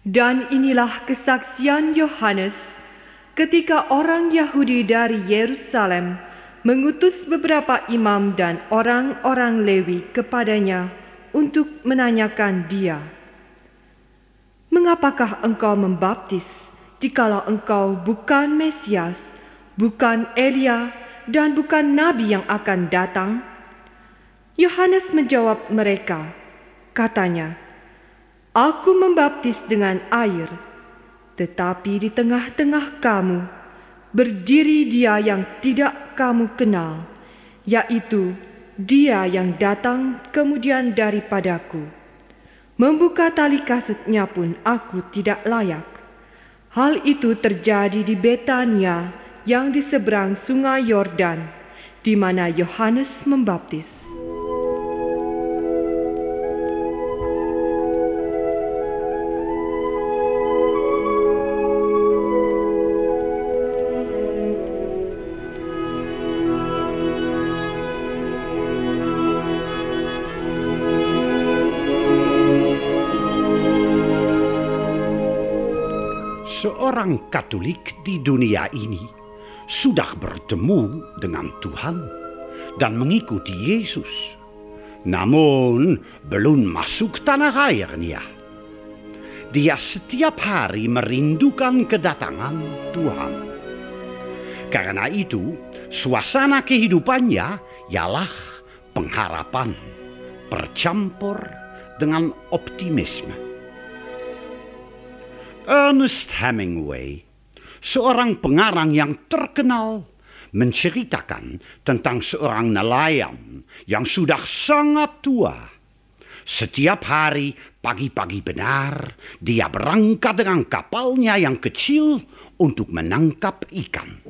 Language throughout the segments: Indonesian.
Dan inilah kesaksian Yohanes ketika orang Yahudi dari Yerusalem mengutus beberapa imam dan orang-orang Lewi kepadanya untuk menanyakan dia, "Mengapakah engkau membaptis jikalau engkau bukan Mesias, bukan Elia, dan bukan nabi yang akan datang?" Yohanes menjawab mereka, katanya, Aku membaptis dengan air, tetapi di tengah-tengah kamu berdiri dia yang tidak kamu kenal, yaitu dia yang datang kemudian daripadaku. Membuka tali kasutnya pun aku tidak layak. Hal itu terjadi di Betania yang di seberang sungai Yordan, di mana Yohanes membaptis. Seorang Katolik di dunia ini sudah bertemu dengan Tuhan dan mengikuti Yesus, namun belum masuk tanah airnya. Dia setiap hari merindukan kedatangan Tuhan. Karena itu, suasana kehidupannya ialah pengharapan, bercampur dengan optimisme. Ernest Hemingway, seorang pengarang yang terkenal, menceritakan tentang seorang nelayan yang sudah sangat tua. Setiap hari pagi-pagi benar, dia berangkat dengan kapalnya yang kecil untuk menangkap ikan.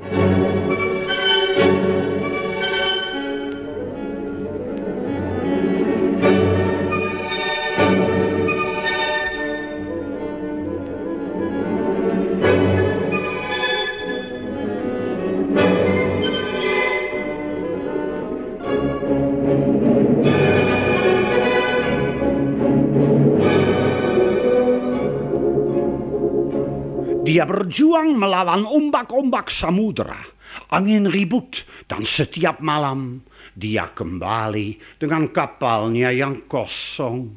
Dia berjuang melawan ombak-ombak samudera, angin ribut, dan setiap malam dia kembali dengan kapalnya yang kosong.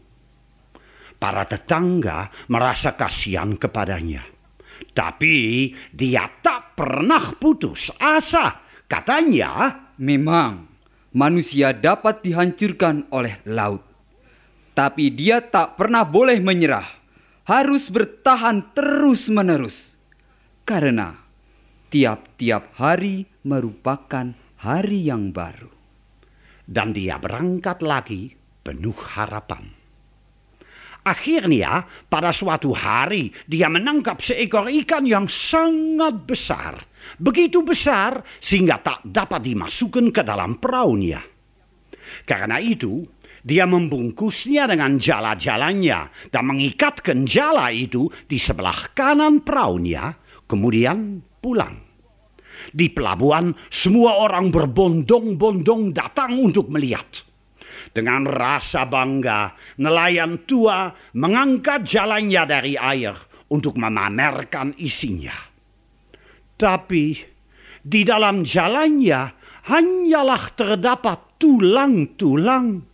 Para tetangga merasa kasihan kepadanya. Tapi dia tak pernah putus asa. Katanya, Memang manusia dapat dihancurkan oleh laut. Tapi dia tak pernah boleh menyerah harus bertahan terus-menerus, karena tiap-tiap hari merupakan hari yang baru. Dan dia berangkat lagi penuh harapan. Akhirnya, pada suatu hari, dia menangkap seekor ikan yang sangat besar. Begitu besar sehingga tak dapat dimasukkan ke dalam perahunya. Karena itu, dia membungkusnya dengan jala-jalannya dan mengikatkan jala itu di sebelah kanan perahunya, kemudian pulang. Di pelabuhan, semua orang berbondong-bondong datang untuk melihat. Dengan rasa bangga, nelayan tua mengangkat jalannya dari air untuk memamerkan isinya. Tapi di dalam jalannya hanyalah terdapat tulang-tulang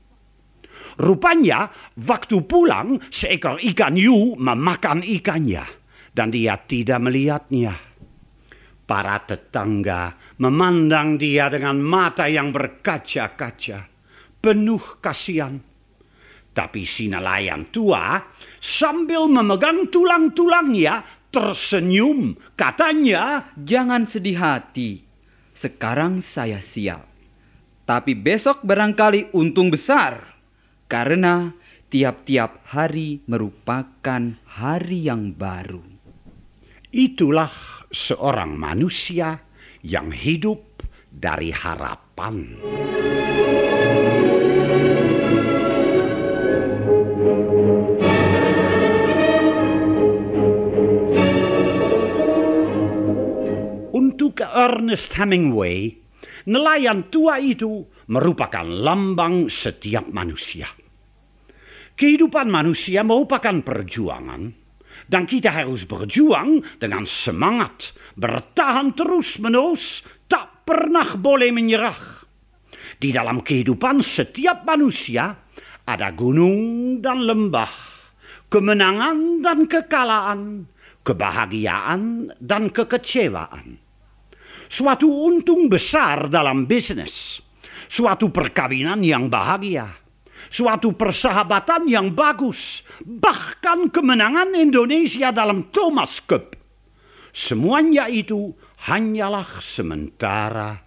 Rupanya waktu pulang seekor ikan yu memakan ikannya dan dia tidak melihatnya. Para tetangga memandang dia dengan mata yang berkaca-kaca, penuh kasihan. Tapi si nelayan tua sambil memegang tulang-tulangnya tersenyum. Katanya, Jangan sedih hati, sekarang saya siap. Tapi besok barangkali untung besar karena tiap-tiap hari merupakan hari yang baru. Itulah seorang manusia yang hidup dari harapan. Untuk Ernest Hemingway, nelayan tua itu merupakan lambang setiap manusia. Kehidupan manusia merupakan perjuangan Dan kita harus berjuang dengan semangat, bertahan terus-menerus, tak pernah boleh menyerah. Di dalam kehidupan setiap manusia ada gunung dan lembah, kemenangan dan kekalahan, kebahagiaan dan kekecewaan. Suatu untung besar dalam bisnis, suatu perkawinan yang bahagia, suatu persahabatan yang bagus, bahkan kemenangan Indonesia dalam Thomas Cup. Semuanya itu hanyalah sementara.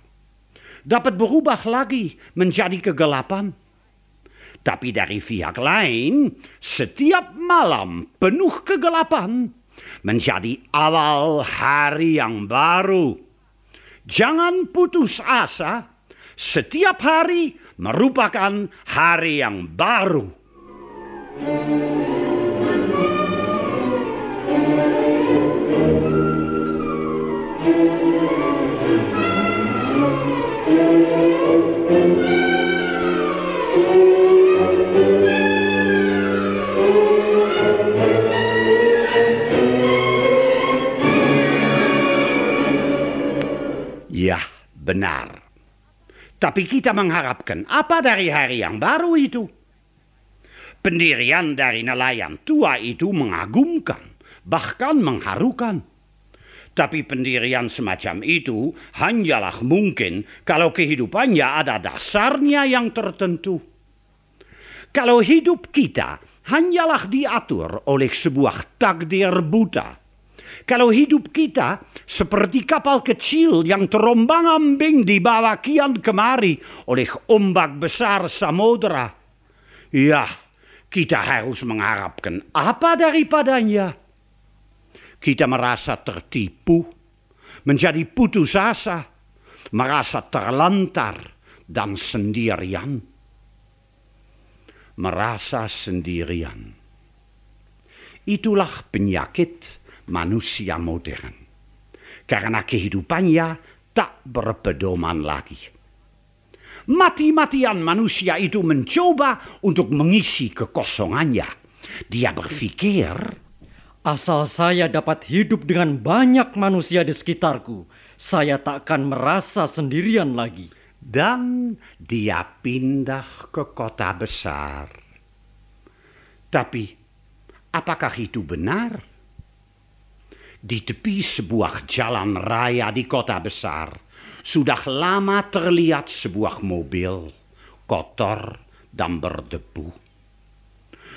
Dapat berubah lagi menjadi kegelapan. Tapi dari pihak lain, setiap malam penuh kegelapan menjadi awal hari yang baru. Jangan putus asa, setiap hari merupakan hari yang baru. Ya, benar. Tapi kita mengharapkan apa dari hari yang baru itu? Pendirian dari nelayan tua itu mengagumkan, bahkan mengharukan. Tapi pendirian semacam itu hanyalah mungkin kalau kehidupannya ada dasarnya yang tertentu. Kalau hidup kita hanyalah diatur oleh sebuah takdir buta, kalau hidup kita seperti kapal kecil yang terombang-ambing di bawah kian kemari oleh ombak besar samudera. Ya, kita harus mengharapkan apa daripadanya. Kita merasa tertipu, menjadi putus asa, merasa terlantar dan sendirian. Merasa sendirian. Itulah penyakit manusia modern. Karena kehidupannya tak berpedoman lagi. Mati-matian manusia itu mencoba untuk mengisi kekosongannya. Dia berpikir, Asal saya dapat hidup dengan banyak manusia di sekitarku, saya tak akan merasa sendirian lagi. Dan dia pindah ke kota besar. Tapi, apakah itu benar? Di tepi sebuah jalan raya di kota besar, sudah lama terlihat sebuah mobil kotor dan berdebu.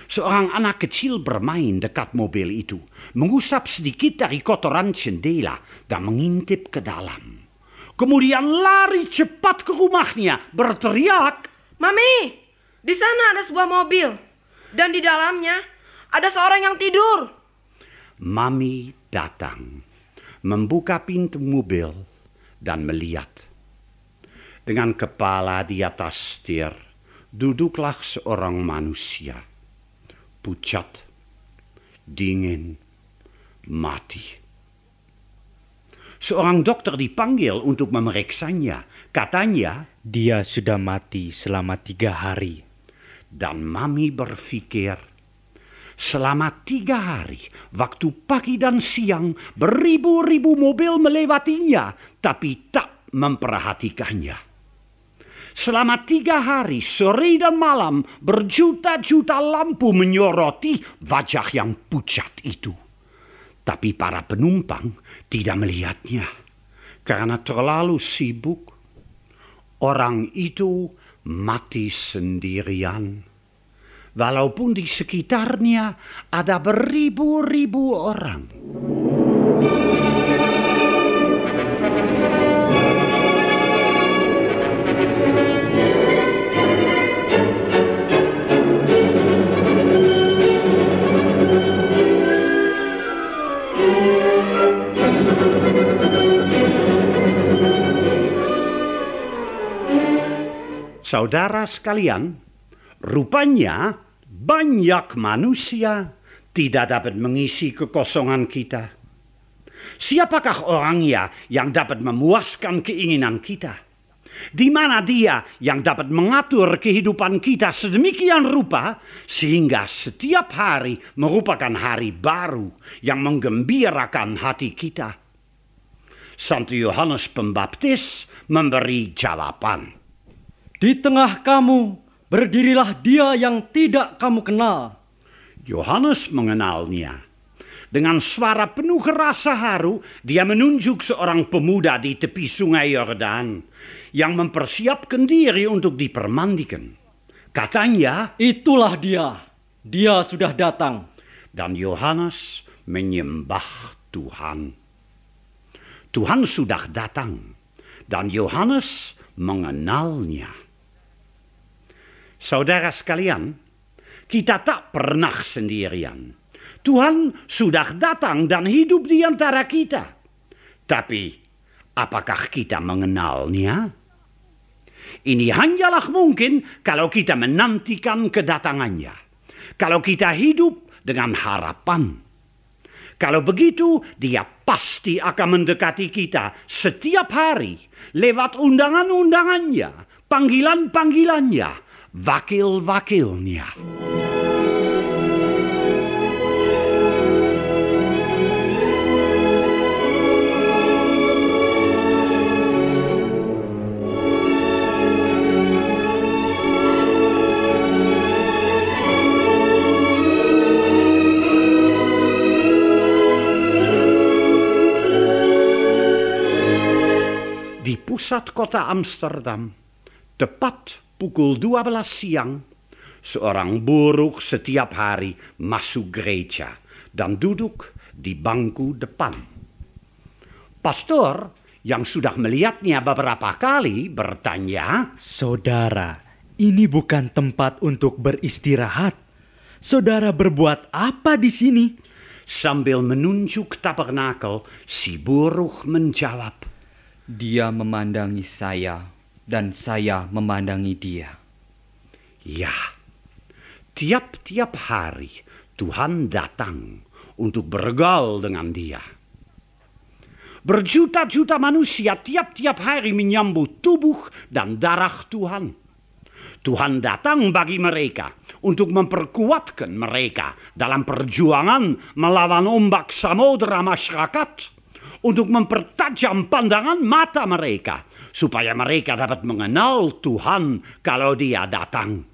Seorang anak kecil bermain dekat mobil itu, mengusap sedikit dari kotoran jendela dan mengintip ke dalam. Kemudian lari cepat ke rumahnya, berteriak, Mami, di sana ada sebuah mobil. Dan di dalamnya ada seorang yang tidur. Mami datang, membuka pintu mobil, dan melihat. Dengan kepala di atas setir, duduklah seorang manusia, pucat, dingin, mati. Seorang dokter dipanggil untuk memeriksanya. Katanya, dia sudah mati selama tiga hari. Dan Mami berpikir, Selama tiga hari, waktu pagi dan siang, beribu-ribu mobil melewatinya, tapi tak memperhatikannya. Selama tiga hari, sore dan malam, berjuta-juta lampu menyoroti wajah yang pucat itu. Tapi para penumpang tidak melihatnya, karena terlalu sibuk. Orang itu mati sendirian walaupun di sekitarnya ada beribu-ribu orang. Saudara sekalian, rupanya banyak manusia tidak dapat mengisi kekosongan kita. Siapakah orangnya yang dapat memuaskan keinginan kita? Di mana dia yang dapat mengatur kehidupan kita sedemikian rupa sehingga setiap hari merupakan hari baru yang menggembirakan hati kita. Santo Yohanes Pembaptis memberi jawaban. Di tengah kamu berdirilah dia yang tidak kamu kenal. Yohanes mengenalnya. Dengan suara penuh rasa haru, dia menunjuk seorang pemuda di tepi sungai Yordan yang mempersiapkan diri untuk dipermandikan. Katanya, Itulah dia. Dia sudah datang. dan Yohanes menyembah Tuhan. Tuhan sudah datang, dan Yohanes mengenalnya. Saudara sekalian, kita tak pernah sendirian. Tuhan sudah datang dan hidup di antara kita. Tapi, apakah kita mengenalnya? Ini hanyalah mungkin kalau kita menantikan kedatangannya. Kalau kita hidup dengan harapan. Kalau begitu, dia pasti akan mendekati kita setiap hari lewat undangan-undangannya, panggilan-panggilannya, wakil-wakilnya. Di pusat kota Amsterdam, tepat pukul 12 siang, seorang buruh setiap hari masuk gereja dan duduk di bangku depan. Pastor yang sudah melihatnya beberapa kali bertanya, Saudara, ini bukan tempat untuk beristirahat. Saudara berbuat apa di sini? sambil menunjuk tabernakel, si buruh menjawab, Dia memandangi saya dan saya memandangi dia. Ya, tiap-tiap hari Tuhan datang untuk bergaul dengan dia. Berjuta-juta manusia tiap-tiap hari menyambut tubuh dan darah Tuhan. Tuhan datang bagi mereka untuk memperkuatkan mereka dalam perjuangan melawan ombak samudera masyarakat, untuk mempertajam pandangan mata mereka, supaya mereka dapat mengenal Tuhan kalau Dia datang.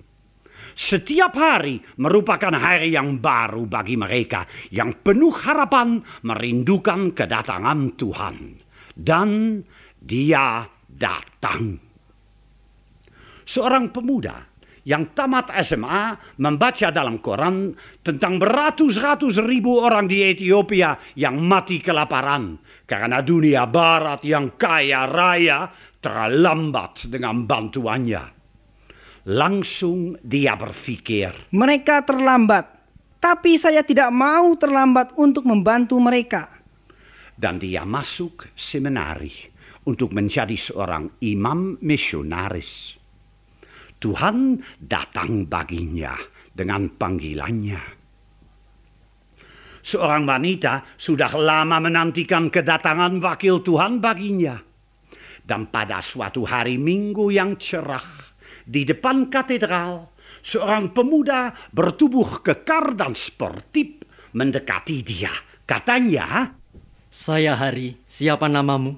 Setiap hari merupakan hari yang baru bagi mereka yang penuh harapan merindukan kedatangan Tuhan. Dan dia datang. Seorang pemuda yang tamat SMA membaca dalam koran tentang beratus-ratus ribu orang di Ethiopia yang mati kelaparan karena dunia barat yang kaya raya terlambat dengan bantuannya. Langsung dia berpikir, Mereka terlambat, tapi saya tidak mau terlambat untuk membantu mereka. dan dia masuk seminari untuk menjadi seorang imam misionaris. Tuhan datang baginya dengan panggilannya. Seorang wanita sudah lama menantikan kedatangan wakil Tuhan baginya. Dan pada suatu hari minggu yang cerah, di depan katedral, seorang pemuda bertubuh kekar dan sportif mendekati dia. Katanya, Saya Hari, siapa namamu?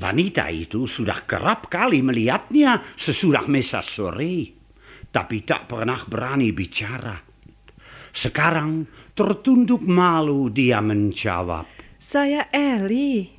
Wanita itu sudah kerap kali melihatnya sesudah mesa sore, tapi tak pernah berani bicara. Sekarang tertunduk malu dia menjawab, Saya Eli.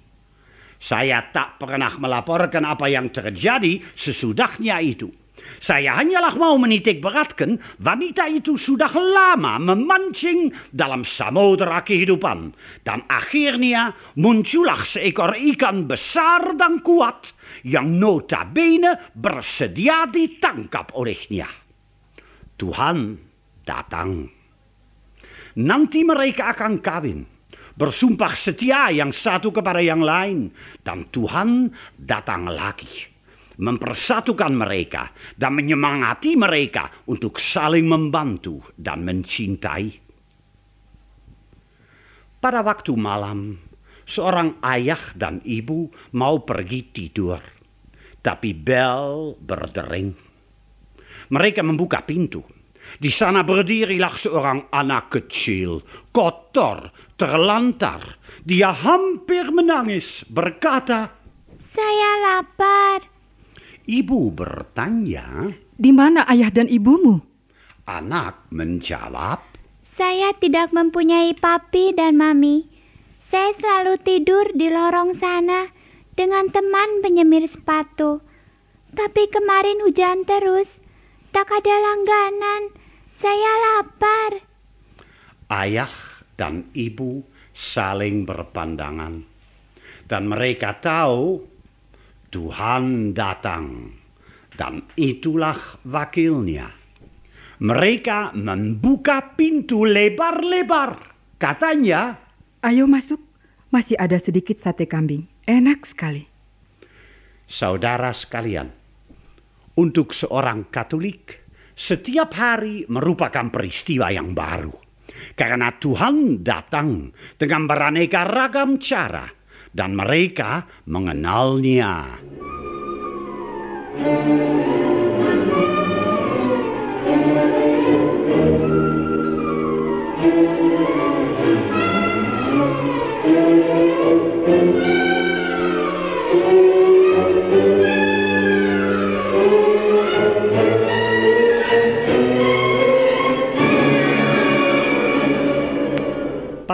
Saya tak pernah melaporkan apa yang terjadi sesudahnya itu. Saya hanyalah mau menitik beratkan wanita itu sudah lama memancing dalam samudera kehidupan. Dan akhirnya muncullah seekor ikan besar dan kuat yang notabene bersedia ditangkap olehnya. Tuhan datang. Nanti mereka akan kawin. Bersumpah setia yang satu kepada yang lain. Dan Tuhan datang lagi mempersatukan mereka dan menyemangati mereka untuk saling membantu dan mencintai. Pada waktu malam, seorang ayah dan ibu mau pergi tidur. Tapi bel berdering. Mereka membuka pintu. Di sana berdirilah seorang anak kecil, kotor, terlantar. Dia hampir menangis, berkata, Saya lapar. Ibu bertanya, Di mana ayah dan ibumu? anak menjawab, Saya tidak mempunyai papi dan mami. Saya selalu tidur di lorong sana dengan teman penyemir sepatu. Tapi kemarin hujan terus. Tak ada langganan. Saya lapar. ayah dan ibu saling berpandangan. Dan mereka tahu Tuhan datang. Dan itulah wakilnya. Mereka membuka pintu lebar-lebar. Katanya, Ayo masuk, masih ada sedikit sate kambing. Enak sekali. saudara sekalian, untuk seorang Katolik, setiap hari merupakan peristiwa yang baru. Karena Tuhan datang dengan beraneka ragam cara dan mereka mengenalnya.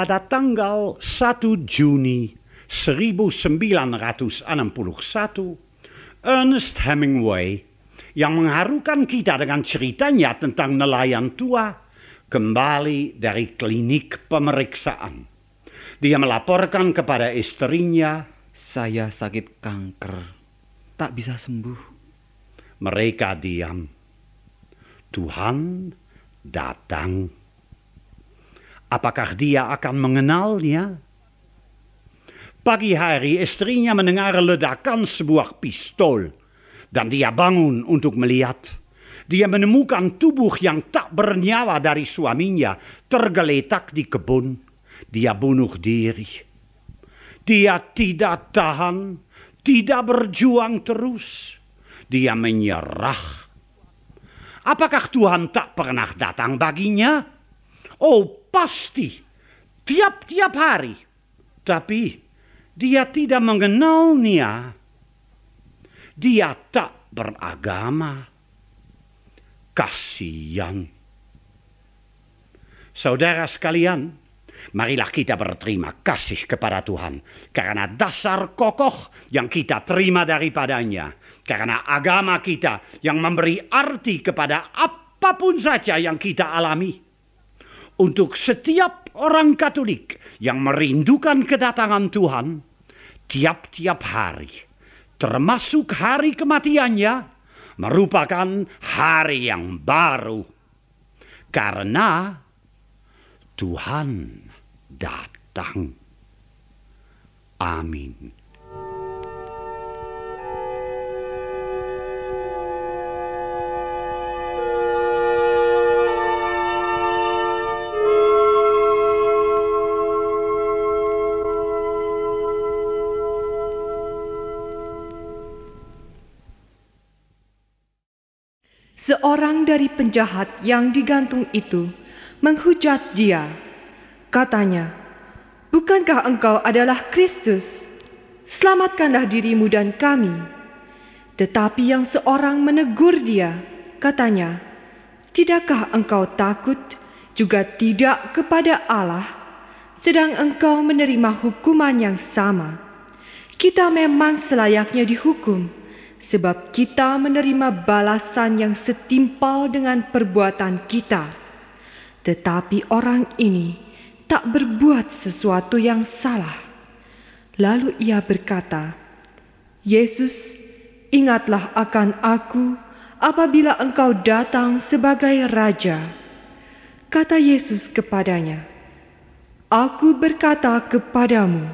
Pada tanggal 1 Juni 1961, Ernest Hemingway yang mengharukan kita dengan ceritanya tentang nelayan tua kembali dari klinik pemeriksaan. Dia melaporkan kepada istrinya, Saya sakit kanker. Tak bisa sembuh. mereka diam. Tuhan datang. Apakah dia akan mengenalnya? Pagi hari istrinya mendengar ledakan sebuah pistol dan dia bangun untuk melihat. Dia menemukan tubuh yang tak bernyawa dari suaminya tergeletak di kebun. Dia bunuh diri. Dia tidak tahan, tidak berjuang terus. Dia menyerah. Apakah Tuhan tak pernah datang baginya? Oh, pasti. Tiap-tiap hari. Tapi dia tidak mengenalnya. Dia tak beragama. Kasihan. Saudara sekalian, marilah kita berterima kasih kepada Tuhan karena dasar kokoh yang kita terima daripadanya. Karena agama kita yang memberi arti kepada apa pun saja yang kita alami. Untuk setiap orang Katolik yang merindukan kedatangan Tuhan, tiap-tiap hari, termasuk hari kematiannya, merupakan hari yang baru. Karena Tuhan datang. Amin. Seorang dari penjahat yang digantung itu menghujat dia. Katanya, Bukankah engkau adalah Kristus? Selamatkanlah dirimu dan kami. Tetapi yang seorang menegur dia, katanya, Tidakkah engkau takut juga tidak kepada Allah, sedang engkau menerima hukuman yang sama? Kita memang selayaknya dihukum, sebab kita menerima balasan yang setimpal dengan perbuatan kita. Tetapi orang ini tak berbuat sesuatu yang salah. Lalu ia berkata, Yesus, ingatlah akan aku apabila engkau datang sebagai Raja. Kata Yesus kepadanya, Aku berkata kepadamu,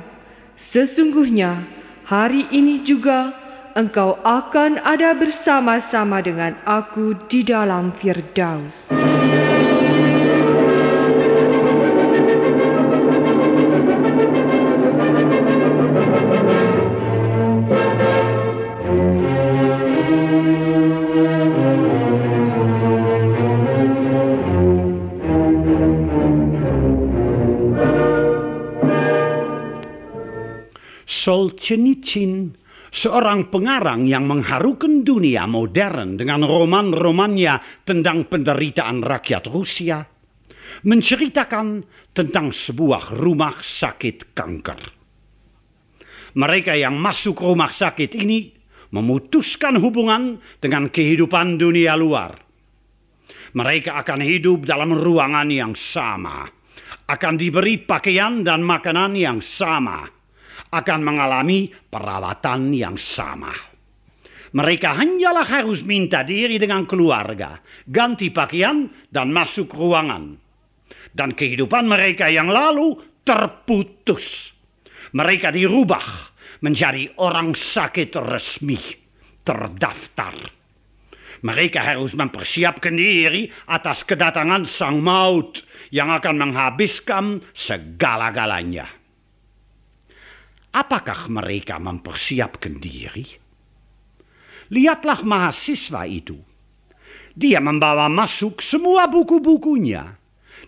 sesungguhnya hari ini juga engkau akan ada bersama-sama dengan aku di dalam Firdaus. Solzhenitsyn seorang pengarang yang mengharukan dunia modern dengan roman-romannya tentang penderitaan rakyat Rusia, menceritakan tentang sebuah rumah sakit kanker. Mereka yang masuk rumah sakit ini memutuskan hubungan dengan kehidupan dunia luar. Mereka akan hidup dalam ruangan yang sama, akan diberi pakaian dan makanan yang sama, akan mengalami perawatan yang sama. Mereka hanyalah harus minta diri dengan keluarga, ganti pakaian, dan masuk ruangan. Dan kehidupan mereka yang lalu terputus. Mereka dirubah menjadi orang sakit resmi, terdaftar. Mereka harus mempersiapkan diri atas kedatangan sang maut yang akan menghabiskan segala-galanya. Apakah mereka mempersiapkan diri? Lihatlah mahasiswa itu. Dia membawa masuk semua buku-bukunya.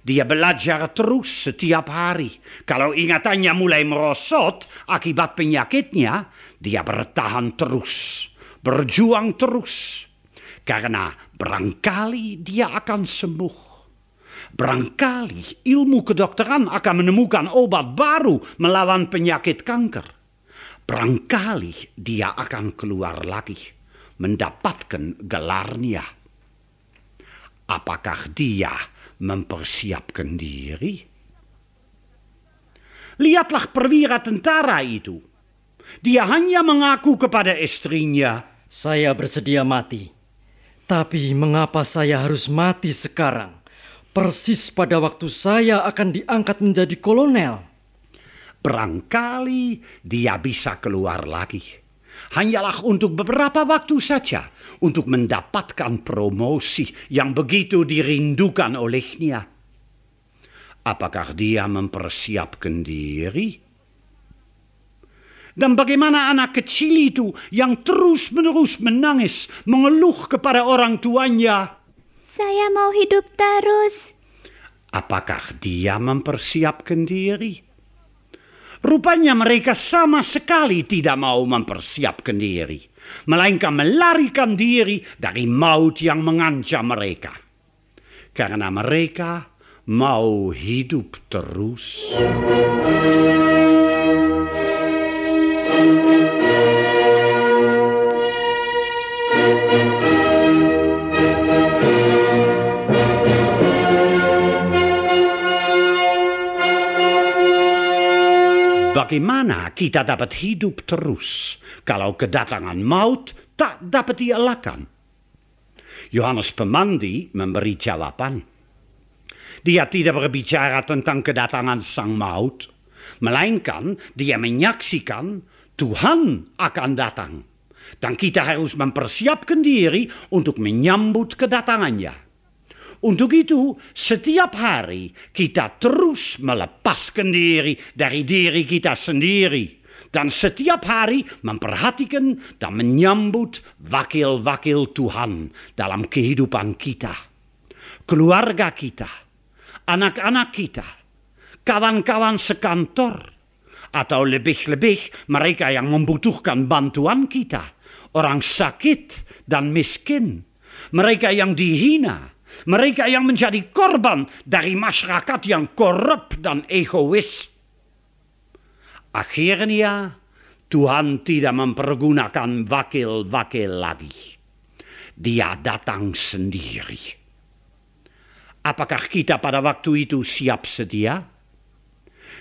Dia belajar terus setiap hari. Kalau ingatannya mulai merosot akibat penyakitnya, dia bertahan terus, berjuang terus. Karena barangkali dia akan sembuh. Barangkali ilmu kedokteran akan menemukan obat baru melawan penyakit kanker. Barangkali dia akan keluar lagi, mendapatkan gelarnya. Apakah dia mempersiapkan diri? Lihatlah perwira tentara itu. Dia hanya mengaku kepada istrinya, Saya bersedia mati. Tapi mengapa saya harus mati sekarang? Persis pada waktu saya akan diangkat menjadi kolonel. Barangkali dia bisa keluar lagi. Hanyalah untuk beberapa waktu saja untuk mendapatkan promosi yang begitu dirindukan olehnya. Apakah dia mempersiapkan diri? Dan bagaimana anak kecil itu yang terus-menerus menangis, mengeluh kepada orang tuanya? Saya mau hidup terus. Apakah dia mempersiapkan diri? Rupanya mereka sama sekali tidak mau mempersiapkan diri, melainkan melarikan diri dari maut yang mengancam mereka. Karena mereka mau hidup terus. Bagaimana kita dapat hidup terus kalau kedatangan maut tak dapat dielakkan? Yohanes Pemandi memberi jawaban. Dia tidak berbicara tentang kedatangan sang maut, melainkan dia menyaksikan Tuhan akan datang. Dan kita harus mempersiapkan diri untuk menyambut kedatangannya. Untuk itu, setiap hari kita terus melepaskan diri dari diri kita sendiri. Dan setiap hari memperhatikan dan menyambut wakil-wakil Tuhan dalam kehidupan kita. Keluarga kita, anak-anak kita, kawan-kawan sekantor, atau lebih-lebih mereka yang membutuhkan bantuan kita, orang sakit dan miskin, mereka yang dihina, mereka yang menjadi korban dari masyarakat yang korup dan egois. Akhirnya Tuhan tidak mempergunakan wakil-wakil lagi. Dia datang sendiri. Apakah kita pada waktu itu siap sedia?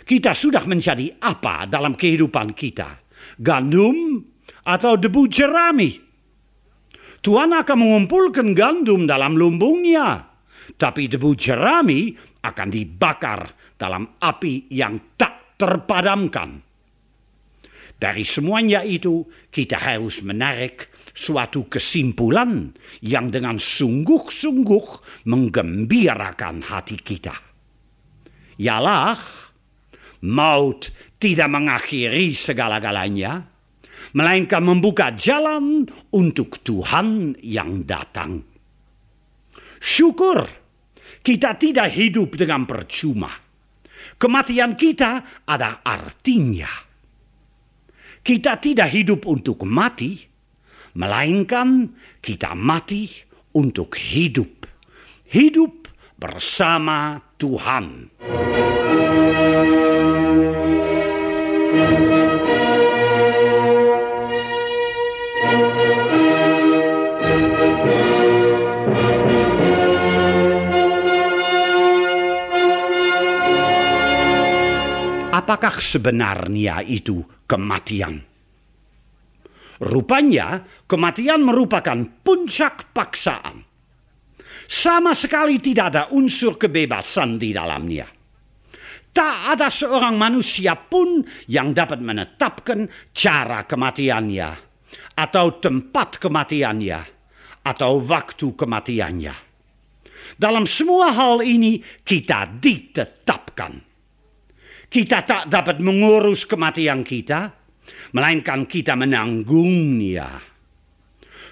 Kita sudah menjadi apa dalam kehidupan kita? Gandum atau debu jerami? Tuhan akan mengumpulkan gandum dalam lumbungnya, tapi debu jerami akan dibakar dalam api yang tak terpadamkan. Dari semuanya itu, kita harus menarik suatu kesimpulan yang dengan sungguh-sungguh menggembirakan hati kita. Yalah, maut tidak mengakhiri segala-galanya, melainkan membuka jalan untuk Tuhan yang datang. Syukur kita tidak hidup dengan percuma. Kematian kita ada artinya. Kita tidak hidup untuk mati, melainkan kita mati untuk hidup. Hidup bersama Tuhan. Apakah sebenarnya itu kematian? Rupanya kematian merupakan puncak paksaan. Sama sekali tidak ada unsur kebebasan di dalamnya. Tak ada seorang manusia pun yang dapat menetapkan cara kematiannya, atau tempat kematiannya, atau waktu kematiannya. Dalam semua hal ini kita ditetapkan. Kita tak dapat mengurus kematian kita, melainkan kita menanggungnya.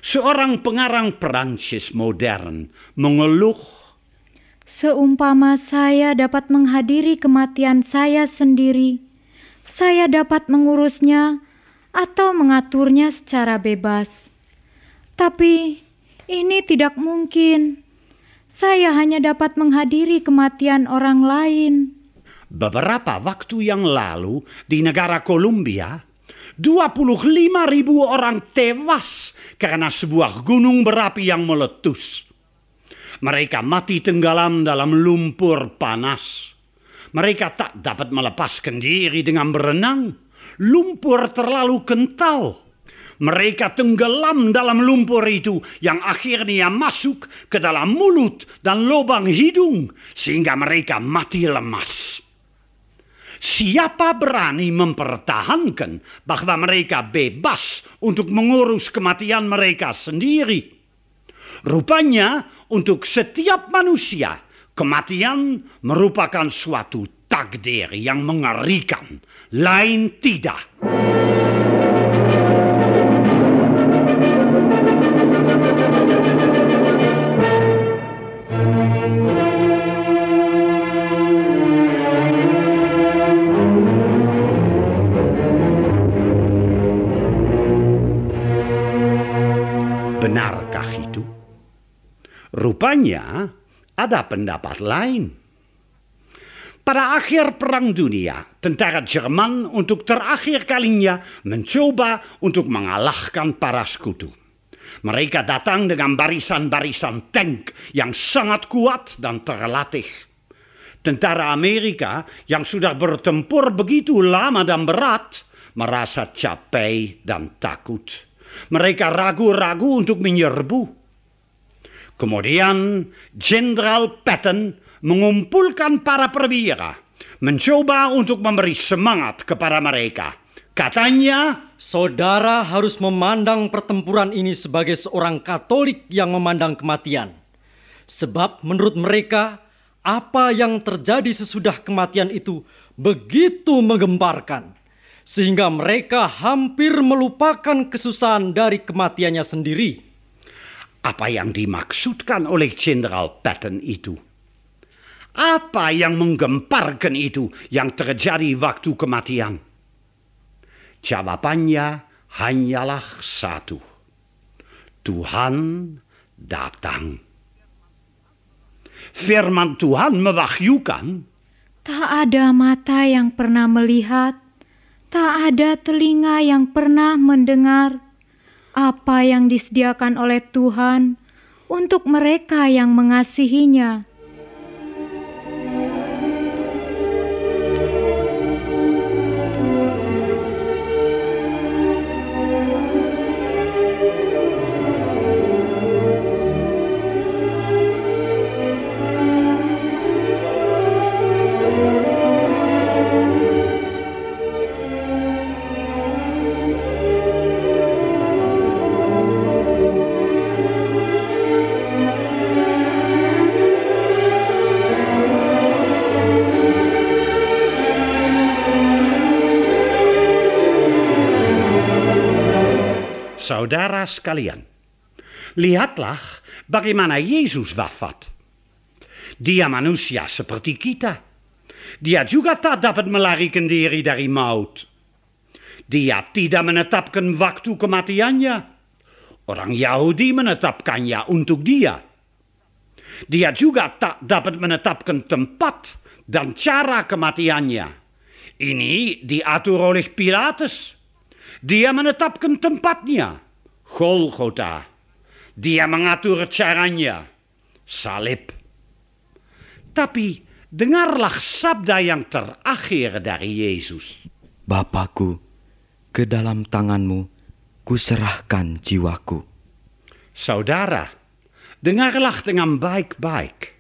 Seorang pengarang Perancis modern mengeluh Seumpama saya dapat menghadiri kematian saya sendiri, saya dapat mengurusnya atau mengaturnya secara bebas. Tapi ini tidak mungkin. Saya hanya dapat menghadiri kematian orang lain. Beberapa waktu yang lalu di negara Kolombia, 25 ribu orang tewas karena sebuah gunung berapi yang meletus. Mereka mati tenggelam dalam lumpur panas. Mereka tak dapat melepaskan diri dengan berenang. Lumpur terlalu kental. Mereka tenggelam dalam lumpur itu yang akhirnya masuk ke dalam mulut dan lubang hidung sehingga mereka mati lemas. Siapa berani mempertahankan bahwa mereka bebas untuk mengurus kematian mereka sendiri? Rupanya, untuk setiap manusia, kematian merupakan suatu takdir yang mengerikan, lain tidak. Rupanya ada pendapat lain. Pada akhir Perang Dunia, tentara Jerman untuk terakhir kalinya mencoba untuk mengalahkan para sekutu. Mereka datang dengan barisan-barisan tank yang sangat kuat dan terlatih. Tentara Amerika yang sudah bertempur begitu lama dan berat merasa capek dan takut. Mereka ragu-ragu untuk menyerbu. Kemudian Jenderal Patton mengumpulkan para perwira, mencoba untuk memberi semangat kepada mereka. Katanya, Saudara harus memandang pertempuran ini sebagai seorang Katolik yang memandang kematian. Sebab menurut mereka, apa yang terjadi sesudah kematian itu begitu menggemparkan. Sehingga mereka hampir melupakan kesusahan dari kematiannya sendiri. Apa yang dimaksudkan oleh Jenderal Patton itu? Apa yang menggemparkan itu yang terjadi waktu kematian? Jawabannya hanyalah satu. Tuhan datang. Firman Tuhan mewahyukan Tak ada mata yang pernah melihat, tak ada telinga yang pernah mendengar apa yang disediakan oleh Tuhan untuk mereka yang mengasihinya. Sekalian, lihatlah bagaimana Yesus wafat. Dia manusia seperti kita. Dia juga tak dapat melarikan diri dari maut. Dia tidak menetapkan waktu kematiannya. Orang Yahudi menetapkannya untuk dia. Dia juga tak dapat menetapkan tempat dan cara kematiannya. Ini diatur oleh Pilatus. Dia menetapkan tempatnya. Golgotha. Dia mengatur caranya. Salib. Tapi dengarlah sabda yang terakhir dari Yesus. Bapakku, ke dalam tanganmu kuserahkan jiwaku. Saudara, dengarlah dengan baik-baik.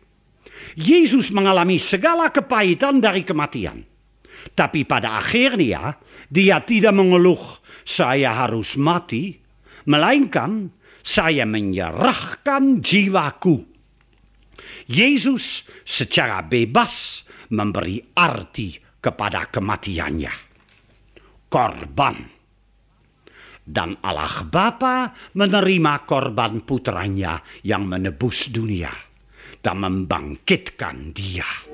Yesus mengalami segala kepahitan dari kematian. Tapi pada akhirnya dia tidak mengeluh saya harus mati, melainkan saya menyerahkan jiwaku. Yesus secara bebas memberi arti kepada kematiannya. Korban. Dan Allah Bapa menerima korban putranya yang menebus dunia dan membangkitkan dia.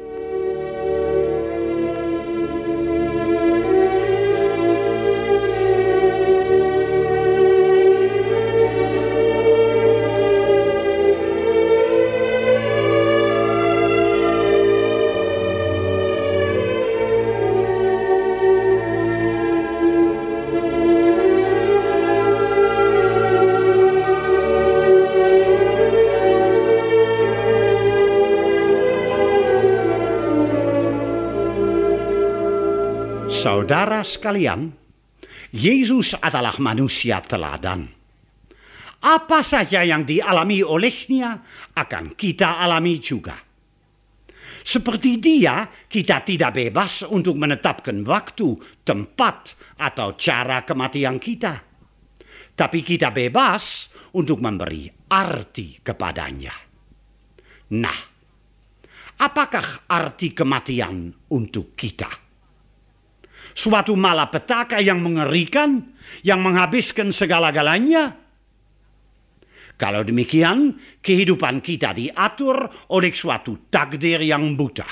Saudara sekalian, Yesus adalah manusia teladan. Apa saja yang dialami olehnya akan kita alami juga. Seperti dia, kita tidak bebas untuk menetapkan waktu, tempat, atau cara kematian kita. Tapi kita bebas untuk memberi arti kepadanya. Nah, apakah arti kematian untuk kita? Suatu malapetaka yang mengerikan, yang menghabiskan segala-galanya. Kalau demikian, kehidupan kita diatur oleh suatu takdir yang buta.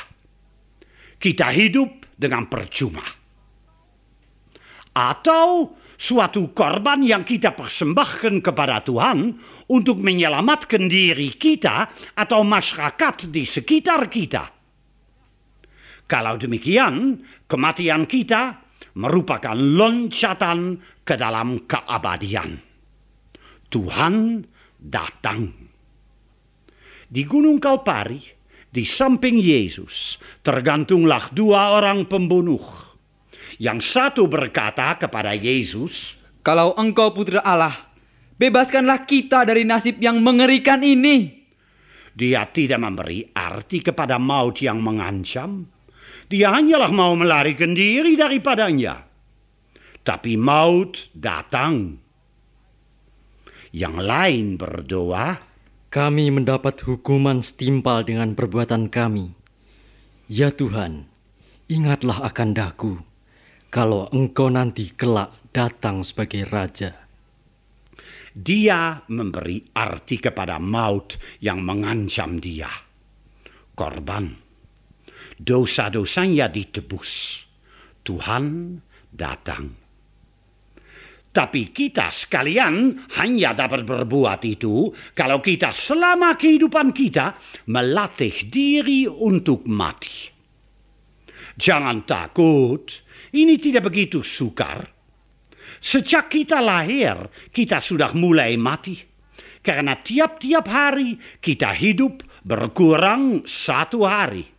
Kita hidup dengan percuma. Atau suatu korban yang kita persembahkan kepada Tuhan untuk menyelamatkan diri kita atau masyarakat di sekitar kita. Kalau demikian, kematian kita merupakan loncatan ke dalam keabadian. Tuhan datang. Di Gunung Kalpari, di samping Yesus, tergantunglah dua orang pembunuh. Yang satu berkata kepada Yesus, Kalau engkau putra Allah, bebaskanlah kita dari nasib yang mengerikan ini. Dia tidak memberi arti kepada maut yang mengancam, dia hanyalah mau melarikan diri daripadanya. Tapi maut datang. Yang lain berdoa, Kami mendapat hukuman setimpal dengan perbuatan kami. Ya Tuhan, ingatlah akan daku, kalau engkau nanti kelak datang sebagai Raja. Dia memberi arti kepada maut yang mengancam dia. Korban dosa-dosanya ditebus. Tuhan datang. Tapi kita sekalian hanya dapat berbuat itu kalau kita selama kehidupan kita melatih diri untuk mati. Jangan takut, ini tidak begitu sukar. Sejak kita lahir, kita sudah mulai mati. Karena tiap-tiap hari kita hidup berkurang satu hari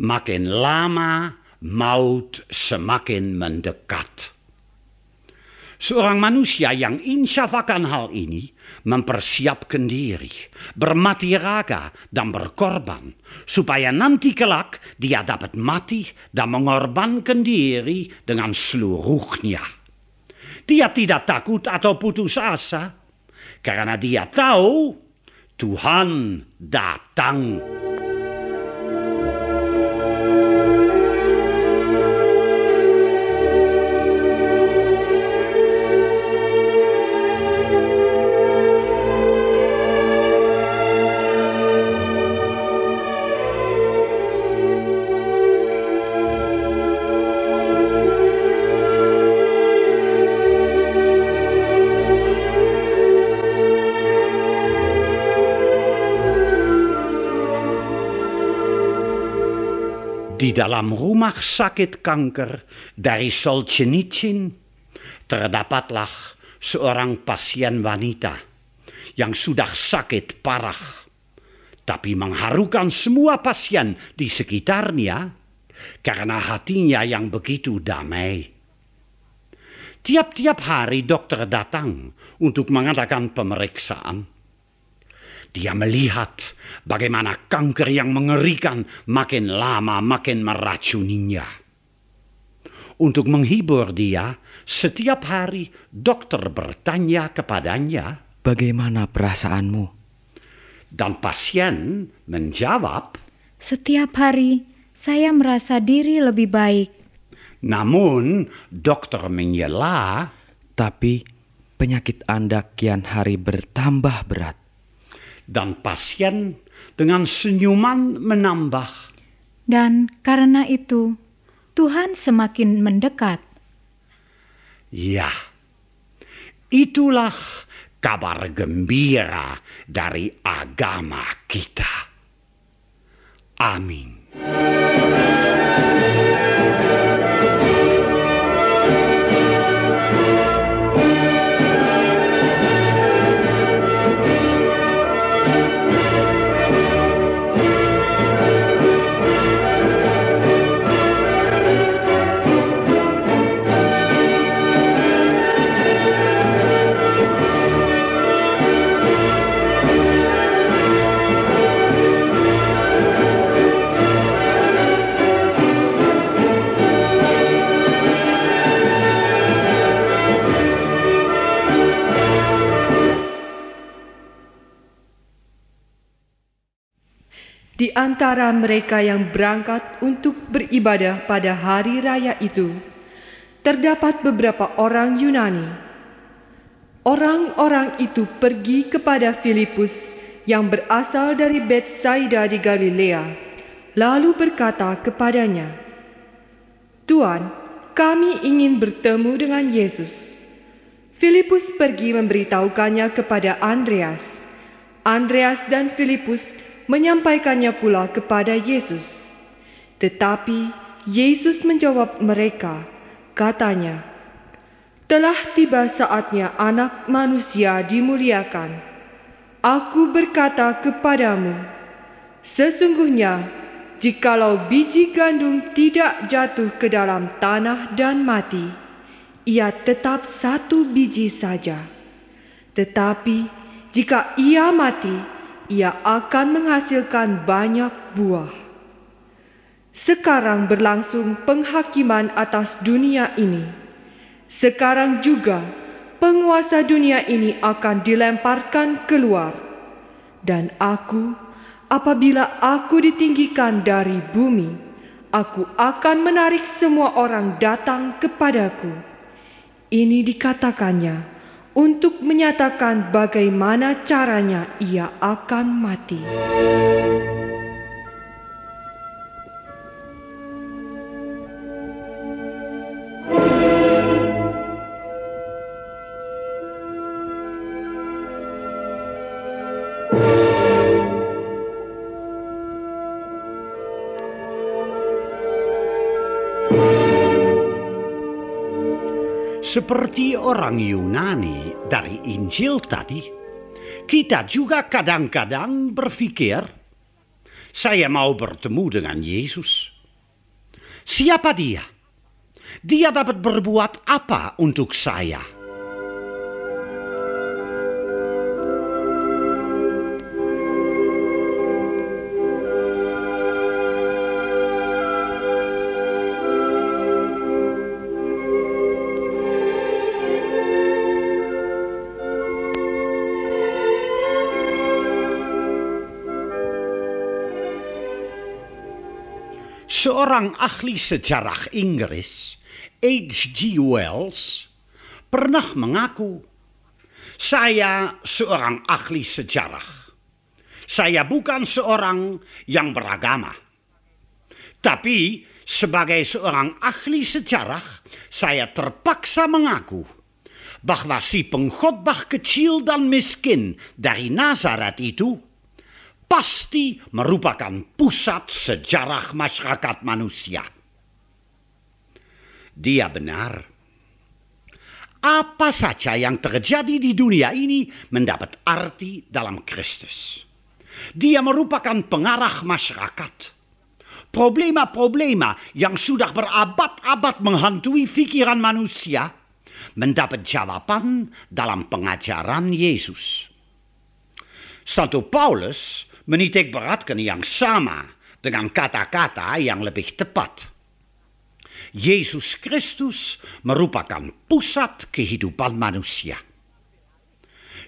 makin lama maut semakin mendekat. Seorang manusia yang insyaf akan hal ini mempersiapkan diri, bermati raga dan berkorban, supaya nanti kelak dia dapat mati dan mengorbankan diri dengan seluruhnya. Dia tidak takut atau putus asa, karena dia tahu Tuhan datang. Dalam rumah sakit kanker dari Solzhenitsyn terdapatlah seorang pasien wanita yang sudah sakit parah, tapi mengharukan semua pasien di sekitarnya karena hatinya yang begitu damai. Tiap-tiap hari dokter datang untuk mengadakan pemeriksaan. Dia melihat bagaimana kanker yang mengerikan makin lama makin meracuninya. Untuk menghibur dia, setiap hari dokter bertanya kepadanya, Bagaimana perasaanmu? dan pasien menjawab, Setiap hari saya merasa diri lebih baik. namun dokter menyela, Tapi penyakit Anda kian hari bertambah berat. Dan pasien dengan senyuman menambah, Dan karena itu, Tuhan semakin mendekat. ya, itulah kabar gembira dari agama kita. Amin. Di antara mereka yang berangkat untuk beribadah pada hari raya itu, terdapat beberapa orang Yunani. Orang-orang itu pergi kepada Filipus yang berasal dari Betsaida di Galilea, lalu berkata kepadanya, Tuan, kami ingin bertemu dengan Yesus. Filipus pergi memberitahukannya kepada Andreas. Andreas dan Filipus menyampaikannya pula kepada Yesus. Tetapi Yesus menjawab mereka, katanya, Telah tiba saatnya anak manusia dimuliakan. Aku berkata kepadamu, sesungguhnya jikalau biji gandum tidak jatuh ke dalam tanah dan mati, ia tetap satu biji saja. Tetapi jika ia mati, ia akan menghasilkan banyak buah. Sekarang berlangsung penghakiman atas dunia ini. Sekarang juga penguasa dunia ini akan dilemparkan keluar. Dan aku, apabila aku ditinggikan dari bumi, aku akan menarik semua orang datang kepadaku. Ini dikatakannya untuk menyatakan bagaimana caranya ia akan mati. Seperti orang Yunani dari Injil tadi, kita juga kadang-kadang berpikir, saya mau bertemu dengan Yesus. Siapa dia? Dia dapat berbuat apa untuk saya? Seorang ahli sejarah Inggris, H.G. Wells, pernah mengaku, saya seorang ahli sejarah. Saya bukan seorang yang beragama. Tapi sebagai seorang ahli sejarah, saya terpaksa mengaku bahwa si pengkhotbah kecil dan miskin dari Nazaret itu pasti merupakan pusat sejarah masyarakat manusia. Dia benar. Apa saja yang terjadi di dunia ini mendapat arti dalam Kristus. Dia merupakan pengarah masyarakat. Problema-problema yang sudah berabad-abad menghantui pikiran manusia mendapat jawaban dalam pengajaran Yesus. Santo Paulus menitik beratkan yang sama dengan kata-kata yang lebih tepat. Yesus Kristus merupakan pusat kehidupan manusia.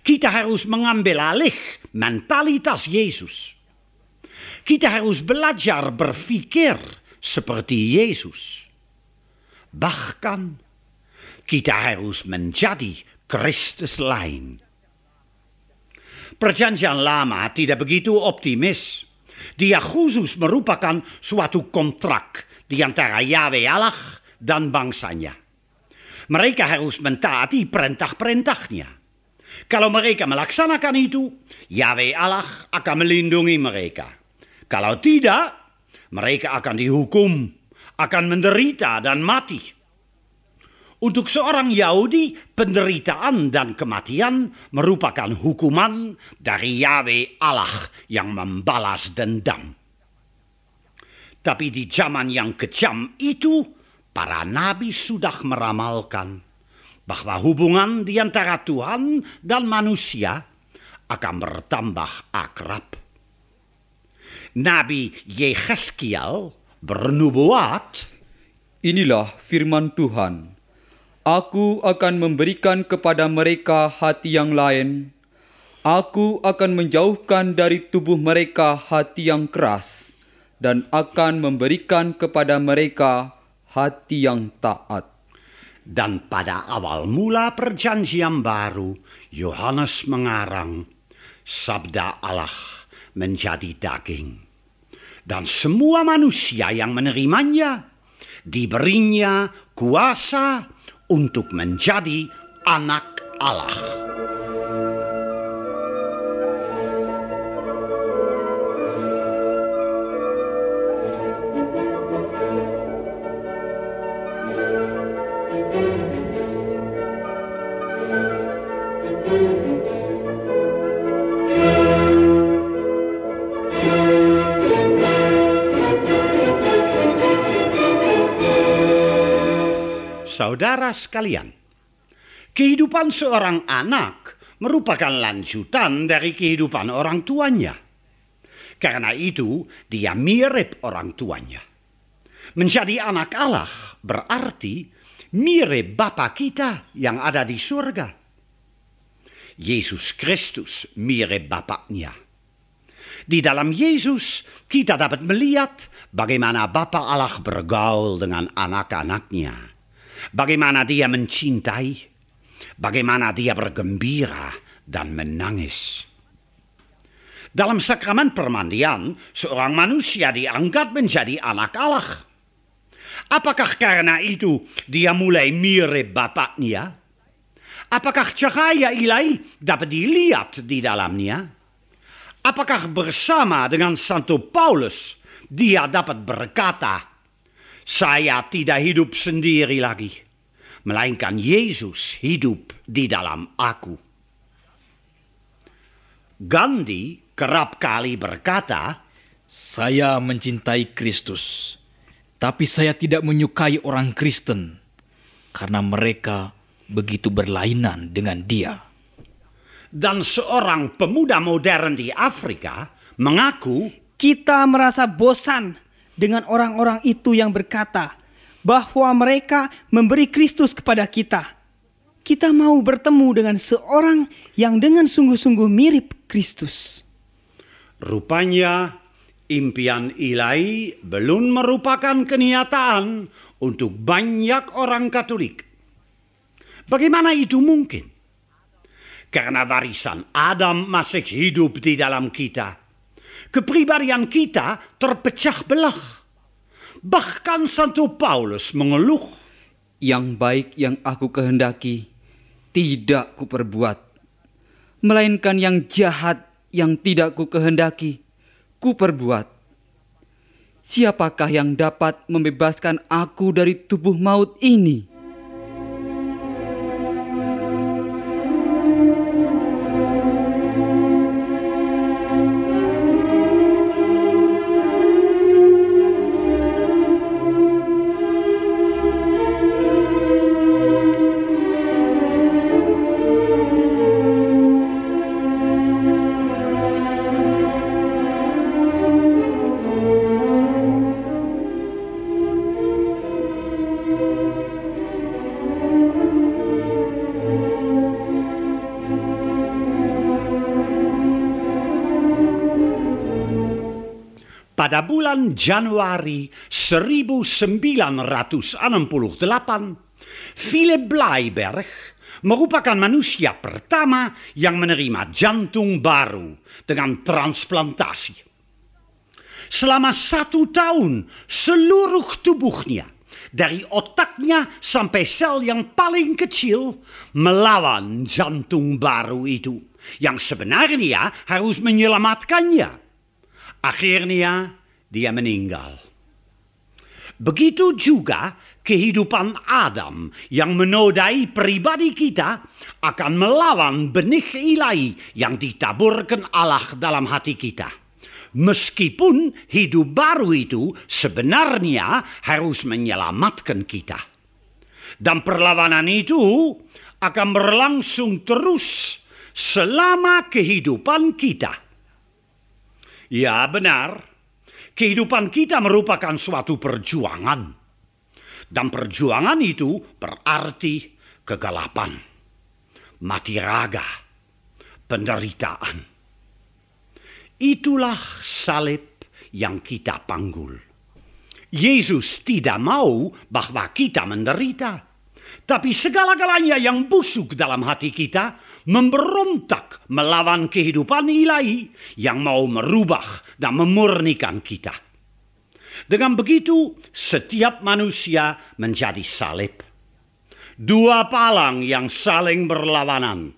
Kita harus mengambil alih mentalitas Yesus. Kita harus belajar berpikir seperti Yesus. Bahkan kita harus menjadi Kristus lain. Perjanjian lama tidak begitu optimis. Dia khusus merupakan suatu kontrak di antara Yahweh Allah dan bangsanya. Mereka harus mentaati perintah-perintahnya. Kalau mereka melaksanakan itu, Yahweh Allah akan melindungi mereka. Kalau tidak, mereka akan dihukum, akan menderita dan mati. Untuk seorang Yahudi, penderitaan dan kematian merupakan hukuman dari Yahweh Allah yang membalas dendam. Tapi di zaman yang kejam itu, para nabi sudah meramalkan bahwa hubungan di antara Tuhan dan manusia akan bertambah akrab. Nabi Yehezkiel bernubuat, Inilah firman Tuhan. Aku akan memberikan kepada mereka hati yang lain. Aku akan menjauhkan dari tubuh mereka hati yang keras dan akan memberikan kepada mereka hati yang taat. Dan pada awal mula perjanjian baru, Yohanes mengarang, Sabda Allah menjadi daging. Dan semua manusia yang menerimanya, diberinya kuasa untuk menjadi anak Allah. Saudara sekalian, kehidupan seorang anak merupakan lanjutan dari kehidupan orang tuanya. Karena itu, dia mirip orang tuanya. Menjadi anak Allah berarti mirip Bapa kita yang ada di surga. Yesus Kristus mirip Bapaknya. Di dalam Yesus kita dapat melihat bagaimana Bapa Allah bergaul dengan anak-anaknya bagaimana dia mencintai, bagaimana dia bergembira dan menangis. Dalam sakramen permandian, seorang manusia diangkat menjadi anak Allah. Apakah karena itu dia mulai mirip bapaknya? Apakah cahaya ilahi dapat dilihat di dalamnya? Apakah bersama dengan Santo Paulus dia dapat berkata, saya tidak hidup sendiri lagi, melainkan Yesus hidup di dalam aku. Gandhi kerap kali berkata, "Saya mencintai Kristus, tapi saya tidak menyukai orang Kristen karena mereka begitu berlainan dengan Dia." Dan seorang pemuda modern di Afrika mengaku, "Kita merasa bosan dengan orang-orang itu yang berkata bahwa mereka memberi Kristus kepada kita. Kita mau bertemu dengan seorang yang dengan sungguh-sungguh mirip Kristus. Rupanya impian ilahi belum merupakan kenyataan untuk banyak orang Katolik. Bagaimana itu mungkin? Karena warisan Adam masih hidup di dalam kita kepribadian kita terpecah belah. Bahkan Santo Paulus mengeluh. Yang baik yang aku kehendaki, tidak kuperbuat. Melainkan yang jahat yang tidak ku kehendaki, kuperbuat. Siapakah yang dapat membebaskan aku dari tubuh maut ini? Bulan Januari 1968, Philip Bleiberg merupakan manusia pertama yang menerima jantung baru dengan transplantasi. Selama satu tahun, seluruh tubuhnya, dari otaknya sampai sel yang paling kecil, melawan jantung baru itu, yang sebenarnya harus menyelamatkannya. Akhirnya dia meninggal. Begitu juga kehidupan Adam yang menodai pribadi kita akan melawan benih ilahi yang ditaburkan Allah dalam hati kita. Meskipun hidup baru itu sebenarnya harus menyelamatkan kita. Dan perlawanan itu akan berlangsung terus selama kehidupan kita. Ya benar, kehidupan kita merupakan suatu perjuangan. Dan perjuangan itu berarti kegelapan, mati raga, penderitaan. Itulah salib yang kita panggul. Yesus tidak mau bahwa kita menderita. Tapi segala-galanya yang busuk dalam hati kita memberontak melawan kehidupan ilahi yang mau merubah dan memurnikan kita. Dengan begitu, setiap manusia menjadi salib. Dua palang yang saling berlawanan.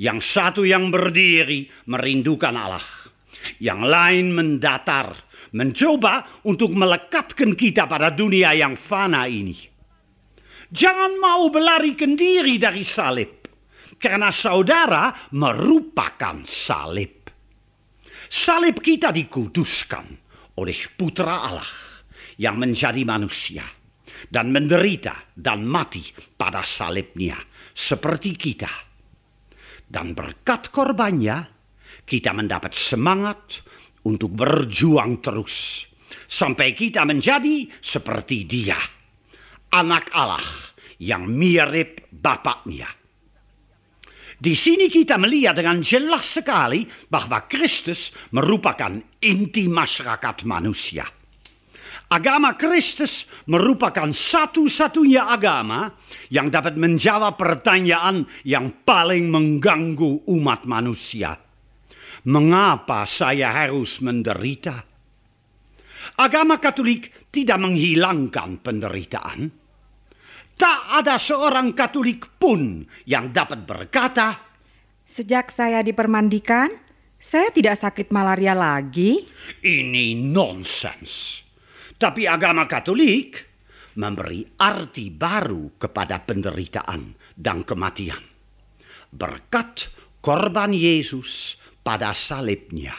Yang satu yang berdiri merindukan Allah. Yang lain mendatar, mencoba untuk melekatkan kita pada dunia yang fana ini. Jangan mau belarikan diri dari salib karena saudara merupakan salib. Salib kita dikuduskan oleh putra Allah yang menjadi manusia dan menderita dan mati pada salibnya seperti kita. Dan berkat korbannya kita mendapat semangat untuk berjuang terus sampai kita menjadi seperti dia, anak Allah yang mirip bapaknya. Di sini kita melihat dengan jelas sekali bahwa Kristus merupakan inti masyarakat manusia. Agama Kristus merupakan satu-satunya agama yang dapat menjawab pertanyaan yang paling mengganggu umat manusia. Mengapa saya harus menderita? Agama Katolik tidak menghilangkan penderitaan Tak ada seorang Katolik pun yang dapat berkata, Sejak saya dipermandikan, saya tidak sakit malaria lagi. Ini nonsens. Tapi agama Katolik memberi arti baru kepada penderitaan dan kematian. Berkat korban Yesus pada salibnya.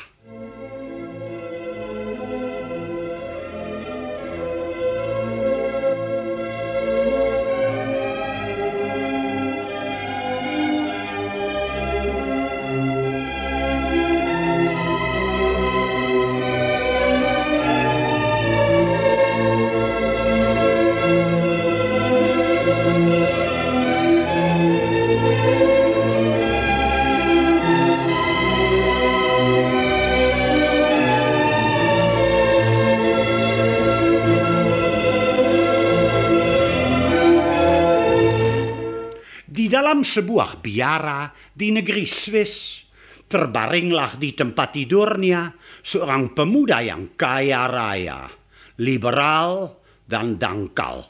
Sebuah biara di negeri Swiss, terbaringlah di tempat tidurnya seorang pemuda yang kaya raya, liberal, dan dangkal.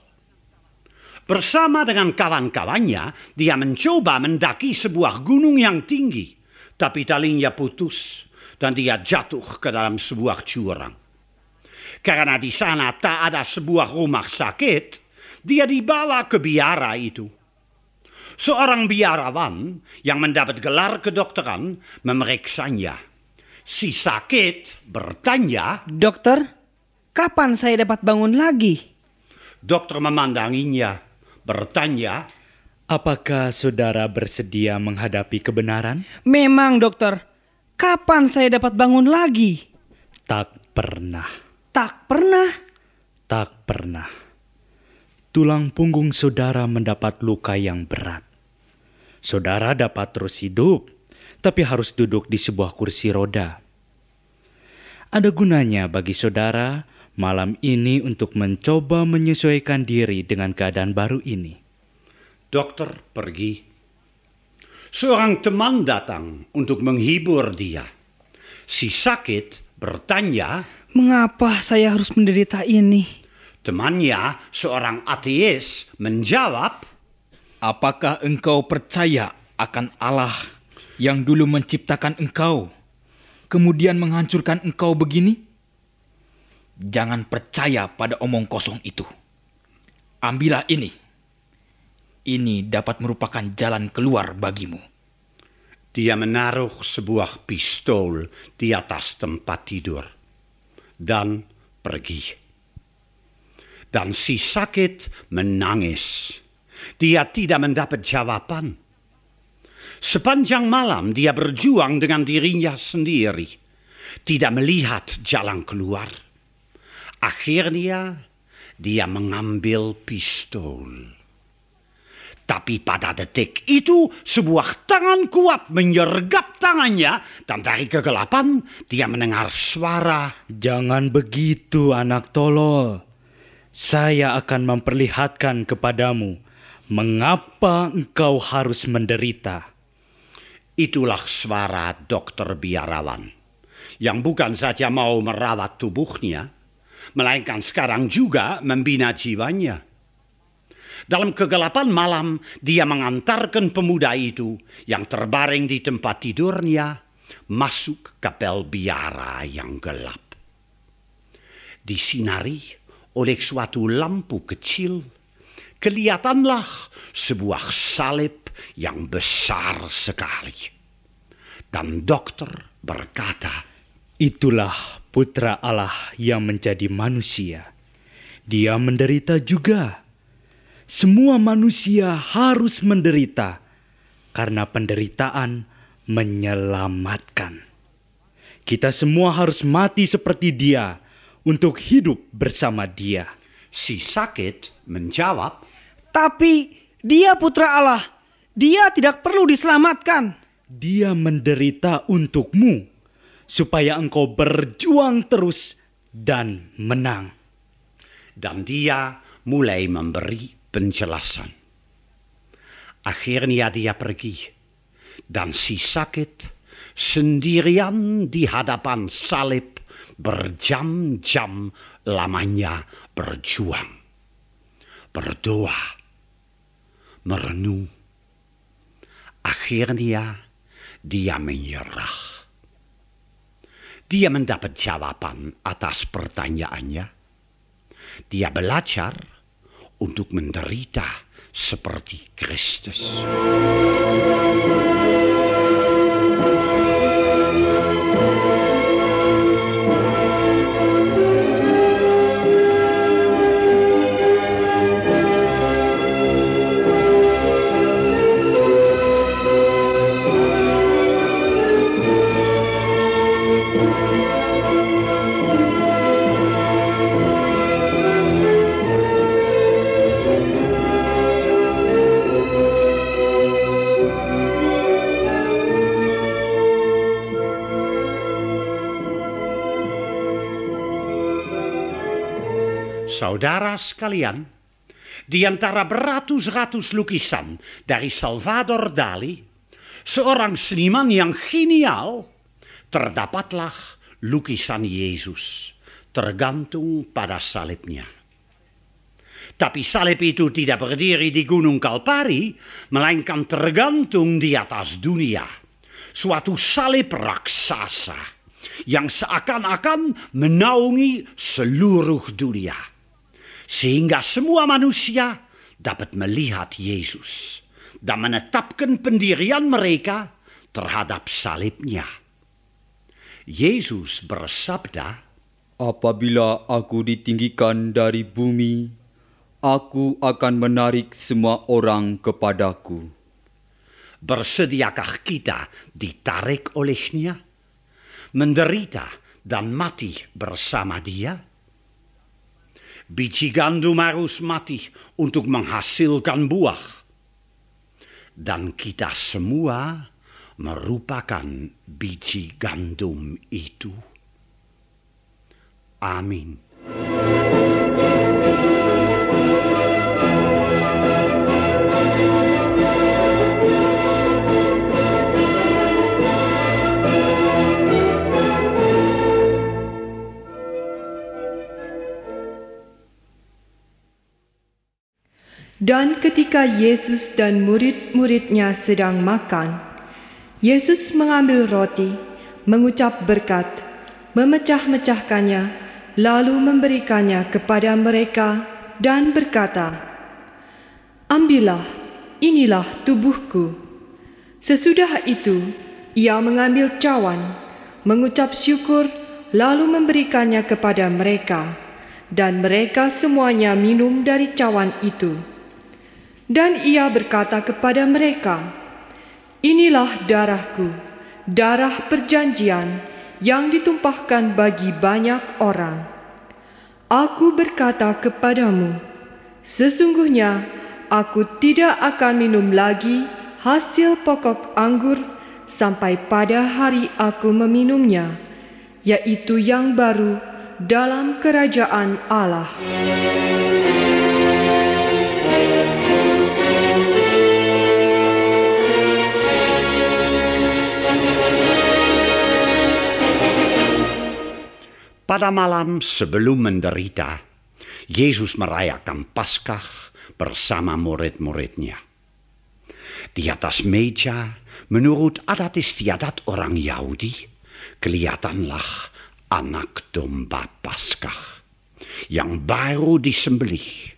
Bersama dengan kawan-kawannya, dia mencoba mendaki sebuah gunung yang tinggi, tapi talinya putus, dan dia jatuh ke dalam sebuah jurang. Karena di sana tak ada sebuah rumah sakit, dia dibawa ke biara itu. Seorang biarawan yang mendapat gelar kedokteran memeriksanya. Si sakit bertanya, Dokter, kapan saya dapat bangun lagi? Dokter memandanginya, bertanya, Apakah saudara bersedia menghadapi kebenaran? Memang, dokter. Kapan saya dapat bangun lagi? Tak pernah. Tak pernah. Tak pernah. Tulang punggung saudara mendapat luka yang berat. Saudara dapat terus hidup, tapi harus duduk di sebuah kursi roda. Ada gunanya bagi saudara malam ini untuk mencoba menyesuaikan diri dengan keadaan baru ini. Dokter pergi. Seorang teman datang untuk menghibur dia. Si sakit bertanya, Mengapa saya harus menderita ini? Temannya, seorang ateis, menjawab, Apakah engkau percaya akan Allah yang dulu menciptakan engkau, kemudian menghancurkan engkau begini? Jangan percaya pada omong kosong itu. Ambillah ini ini dapat merupakan jalan keluar bagimu. Dia menaruh sebuah pistol di atas tempat tidur dan pergi. Dan si sakit menangis. Dia tidak mendapat jawaban. Sepanjang malam dia berjuang dengan dirinya sendiri. Tidak melihat jalan keluar. Akhirnya dia mengambil pistol. Tapi pada detik itu sebuah tangan kuat menyergap tangannya dan dari kegelapan dia mendengar suara. Jangan begitu anak tolol. Saya akan memperlihatkan kepadamu mengapa engkau harus menderita. Itulah suara dokter biarawan yang bukan saja mau merawat tubuhnya, melainkan sekarang juga membina jiwanya. Dalam kegelapan malam, dia mengantarkan pemuda itu yang terbaring di tempat tidurnya masuk kapel biara yang gelap. Disinari oleh suatu lampu kecil, kelihatanlah sebuah salib yang besar sekali. Dan dokter berkata, Itulah putra Allah yang menjadi manusia. Dia menderita juga semua manusia harus menderita karena penderitaan menyelamatkan. Kita semua harus mati seperti dia untuk hidup bersama dia. Si sakit menjawab, Tapi dia putra Allah. Dia tidak perlu diselamatkan. Dia menderita untukmu supaya engkau berjuang terus dan menang. Dan dia mulai memberi penjelasan. Akhirnya dia pergi dan si sakit sendirian di hadapan salib berjam-jam lamanya berjuang, berdoa, merenung. Akhirnya dia menyerah. Dia mendapat jawaban atas pertanyaannya. Dia belajar untuk menderita seperti Kristus. Sekalian, di antara beratus-ratus lukisan dari Salvador Dali, seorang seniman yang genial, terdapatlah lukisan Yesus tergantung pada salibnya. Tapi salib itu tidak berdiri di Gunung Kalpari, melainkan tergantung di atas dunia. Suatu salib raksasa yang seakan-akan menaungi seluruh dunia. Sehingga semua manusia dapat melihat Yesus dan menetapkan pendirian mereka terhadap salibnya. Yesus bersabda, Apabila aku ditinggikan dari bumi, aku akan menarik semua orang kepadaku. Bersediakah kita ditarik olehnya? Menderita dan mati bersama dia? Biji gandum harus mati untuk menghasilkan buah. Dan kita semua merupakan biji gandum itu. Amin. Dan ketika Yesus dan murid-muridnya sedang makan, Yesus mengambil roti, mengucap berkat, memecah-mecahkannya, lalu memberikannya kepada mereka dan berkata, Ambillah, inilah tubuhku. Sesudah itu, ia mengambil cawan, mengucap syukur, lalu memberikannya kepada mereka, dan mereka semuanya minum dari cawan itu. Dan ia berkata kepada mereka, Inilah darahku, darah perjanjian yang ditumpahkan bagi banyak orang. Aku berkata kepadamu, sesungguhnya aku tidak akan minum lagi hasil pokok anggur sampai pada hari aku meminumnya, yaitu yang baru dalam kerajaan Allah. Pada malam sebelum menderita, Yesus merayakan Paskah bersama murid-muridnya. Di atas meja, menurut adat istiadat orang Yahudi, kelihatanlah anak domba Paskah yang baru disembelih.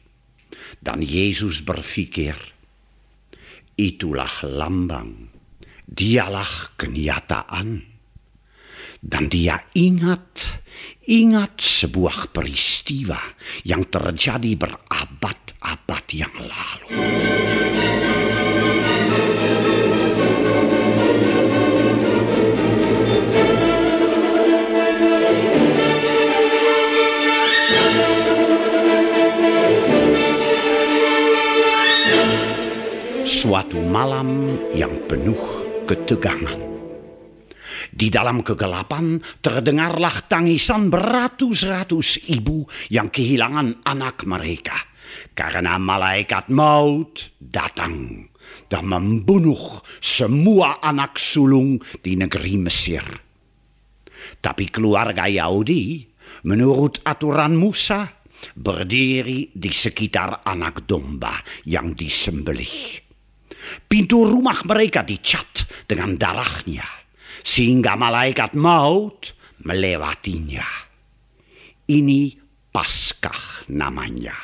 Dan Yesus berpikir, itulah lambang, dialah kenyataan. Dan dia ingat, ingat sebuah peristiwa yang terjadi berabad-abad yang lalu. Suatu malam yang penuh ketegangan. Di dalam kegelapan terdengarlah tangisan beratus-ratus ibu yang kehilangan anak mereka. Karena malaikat maut datang dan membunuh semua anak sulung di negeri Mesir. Tapi keluarga Yahudi, menurut aturan Musa, berdiri di sekitar anak domba yang disembelih. Pintu rumah mereka dicat dengan darahnya sehingga malaikat maut melewatinya. Ini Paskah namanya.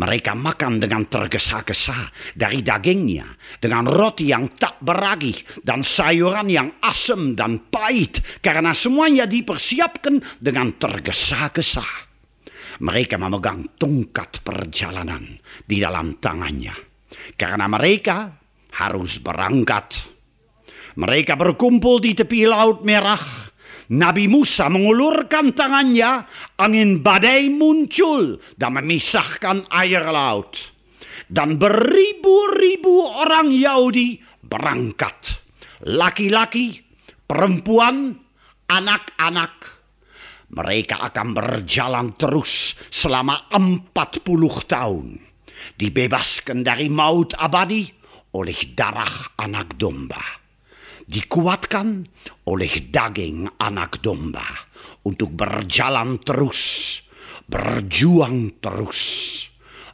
Mereka makan dengan tergesa-gesa dari dagingnya, dengan roti yang tak beragi, dan sayuran yang asam dan pahit, karena semuanya dipersiapkan dengan tergesa-gesa. Mereka memegang tongkat perjalanan di dalam tangannya, karena mereka harus berangkat mereka berkumpul di tepi laut merah. Nabi Musa mengulurkan tangannya, angin badai muncul dan memisahkan air laut. Dan beribu-ribu orang Yahudi berangkat. Laki-laki, perempuan, anak-anak. Mereka akan berjalan terus selama empat puluh tahun. Dibebaskan dari maut abadi oleh darah anak domba dikuatkan oleh daging anak domba untuk berjalan terus, berjuang terus,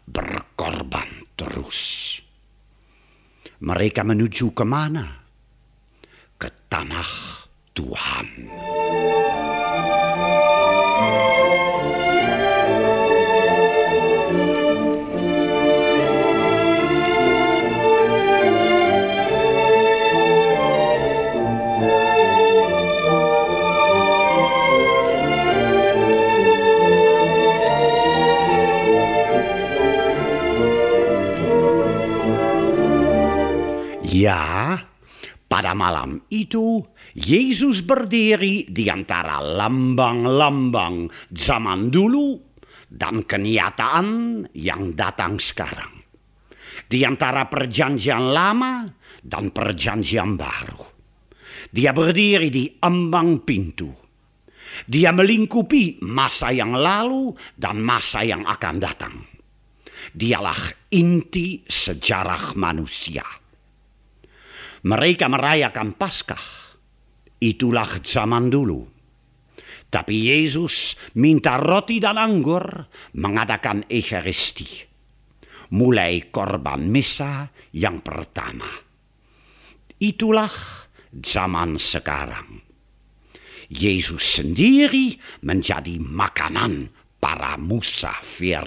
berkorban terus. Mereka menuju ke mana? Ke tanah Tuhan. Ya, pada malam itu Yesus berdiri di antara lambang-lambang zaman dulu dan kenyataan yang datang sekarang. Di antara perjanjian lama dan perjanjian baru. Dia berdiri di ambang pintu. Dia melingkupi masa yang lalu dan masa yang akan datang. Dialah inti sejarah manusia. Mereka merayakan Paskah. Itulah zaman dulu. Tapi Yesus minta roti dan anggur mengadakan Ekaristi. Mulai korban misa yang pertama. Itulah zaman sekarang. Yesus sendiri menjadi makanan para musafir.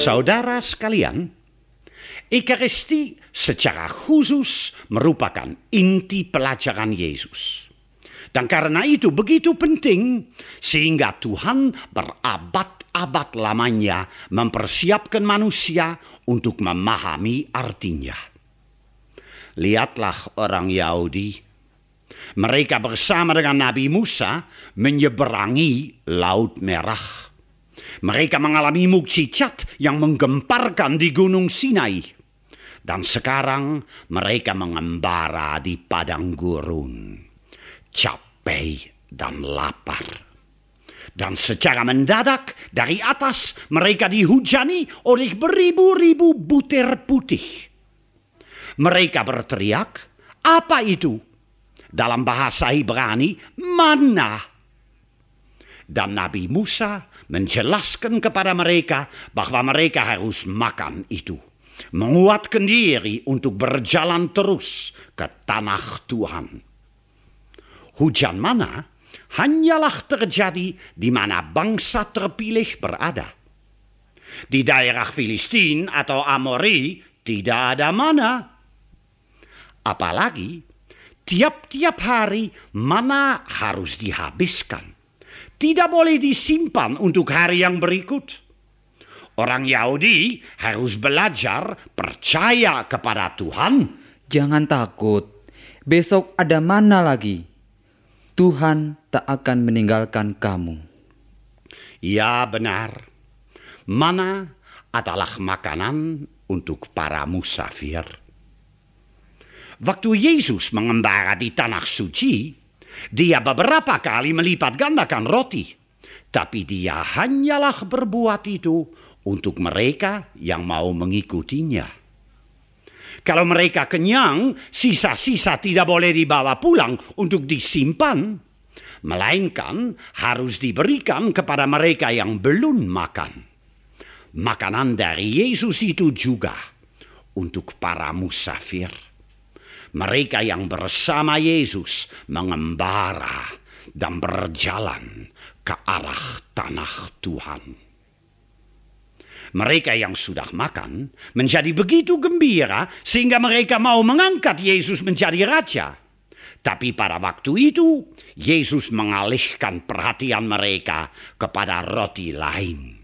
Saudara sekalian, Ekaristi secara khusus merupakan inti pelajaran Yesus. Dan karena itu begitu penting sehingga Tuhan berabad-abad lamanya mempersiapkan manusia untuk memahami artinya. Lihatlah orang Yahudi. Mereka bersama dengan Nabi Musa menyeberangi Laut Merah. Mereka mengalami mukjizat yang menggemparkan di Gunung Sinai. Dan sekarang mereka mengembara di padang gurun. Capek dan lapar. Dan secara mendadak dari atas mereka dihujani oleh beribu-ribu butir putih. Mereka berteriak, apa itu? Dalam bahasa Ibrani, mana? Dan Nabi Musa menjelaskan kepada mereka bahwa mereka harus makan itu. Menguatkan diri untuk berjalan terus ke tanah Tuhan. Hujan mana hanyalah terjadi di mana bangsa terpilih berada. Di daerah Filistin atau Amori tidak ada mana. Apalagi tiap-tiap hari mana harus dihabiskan tidak boleh disimpan untuk hari yang berikut. Orang Yahudi harus belajar percaya kepada Tuhan. Jangan takut, besok ada mana lagi. Tuhan tak akan meninggalkan kamu. Ya benar, mana adalah makanan untuk para musafir. Waktu Yesus mengembara di tanah suci, dia beberapa kali melipat gandakan roti. Tapi dia hanyalah berbuat itu untuk mereka yang mau mengikutinya. Kalau mereka kenyang, sisa-sisa tidak boleh dibawa pulang untuk disimpan. Melainkan harus diberikan kepada mereka yang belum makan. Makanan dari Yesus itu juga untuk para musafir mereka yang bersama Yesus mengembara dan berjalan ke arah tanah Tuhan. Mereka yang sudah makan menjadi begitu gembira sehingga mereka mau mengangkat Yesus menjadi raja. Tapi pada waktu itu Yesus mengalihkan perhatian mereka kepada roti lain.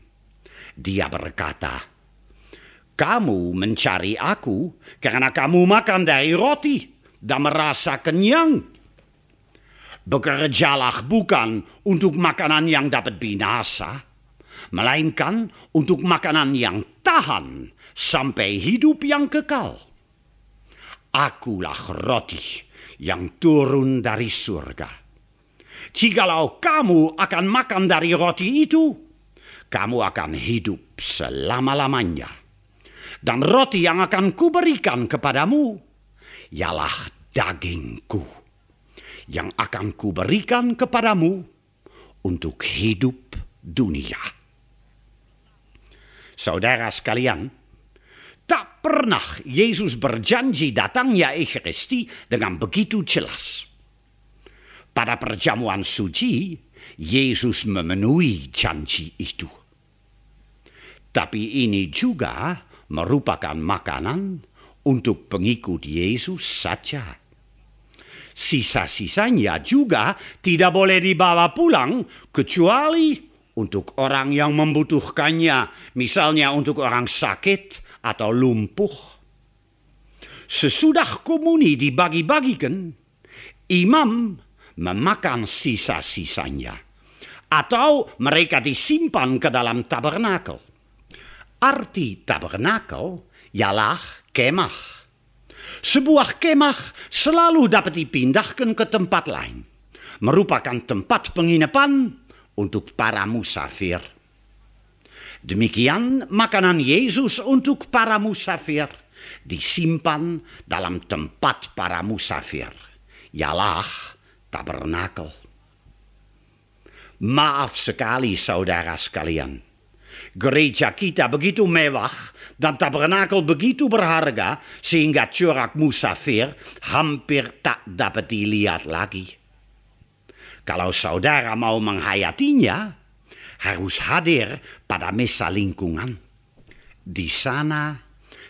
Dia berkata, kamu mencari aku karena kamu makan dari roti dan merasa kenyang. Bekerjalah bukan untuk makanan yang dapat binasa, melainkan untuk makanan yang tahan sampai hidup yang kekal. Akulah roti yang turun dari surga. Jikalau kamu akan makan dari roti itu, kamu akan hidup selama-lamanya. Dan roti yang akan kuberikan kepadamu, ialah dagingku, yang akan kuberikan kepadamu untuk hidup dunia. Saudara sekalian, tak pernah Yesus berjanji datangnya Ekaristi dengan begitu jelas. Pada perjamuan suci, Yesus memenuhi janji itu. Tapi ini juga merupakan makanan untuk pengikut Yesus saja. Sisa-sisanya juga tidak boleh dibawa pulang kecuali untuk orang yang membutuhkannya, misalnya untuk orang sakit atau lumpuh. Sesudah komuni dibagi-bagikan, imam memakan sisa-sisanya atau mereka disimpan ke dalam tabernakel. Arti tabernakel ialah kemah. Sebuah kemah selalu dapat dipindahkan ke tempat lain. Merupakan tempat penginapan untuk para musafir. Demikian makanan Yesus untuk para musafir disimpan dalam tempat para musafir. Ialah tabernakel. Maaf sekali saudara sekalian. Gereja kita begitu mewah dan tabernakel begitu berharga sehingga corak musafir hampir tak dapat dilihat lagi. Kalau saudara mau menghayatinya, harus hadir pada mesa lingkungan. Di sana,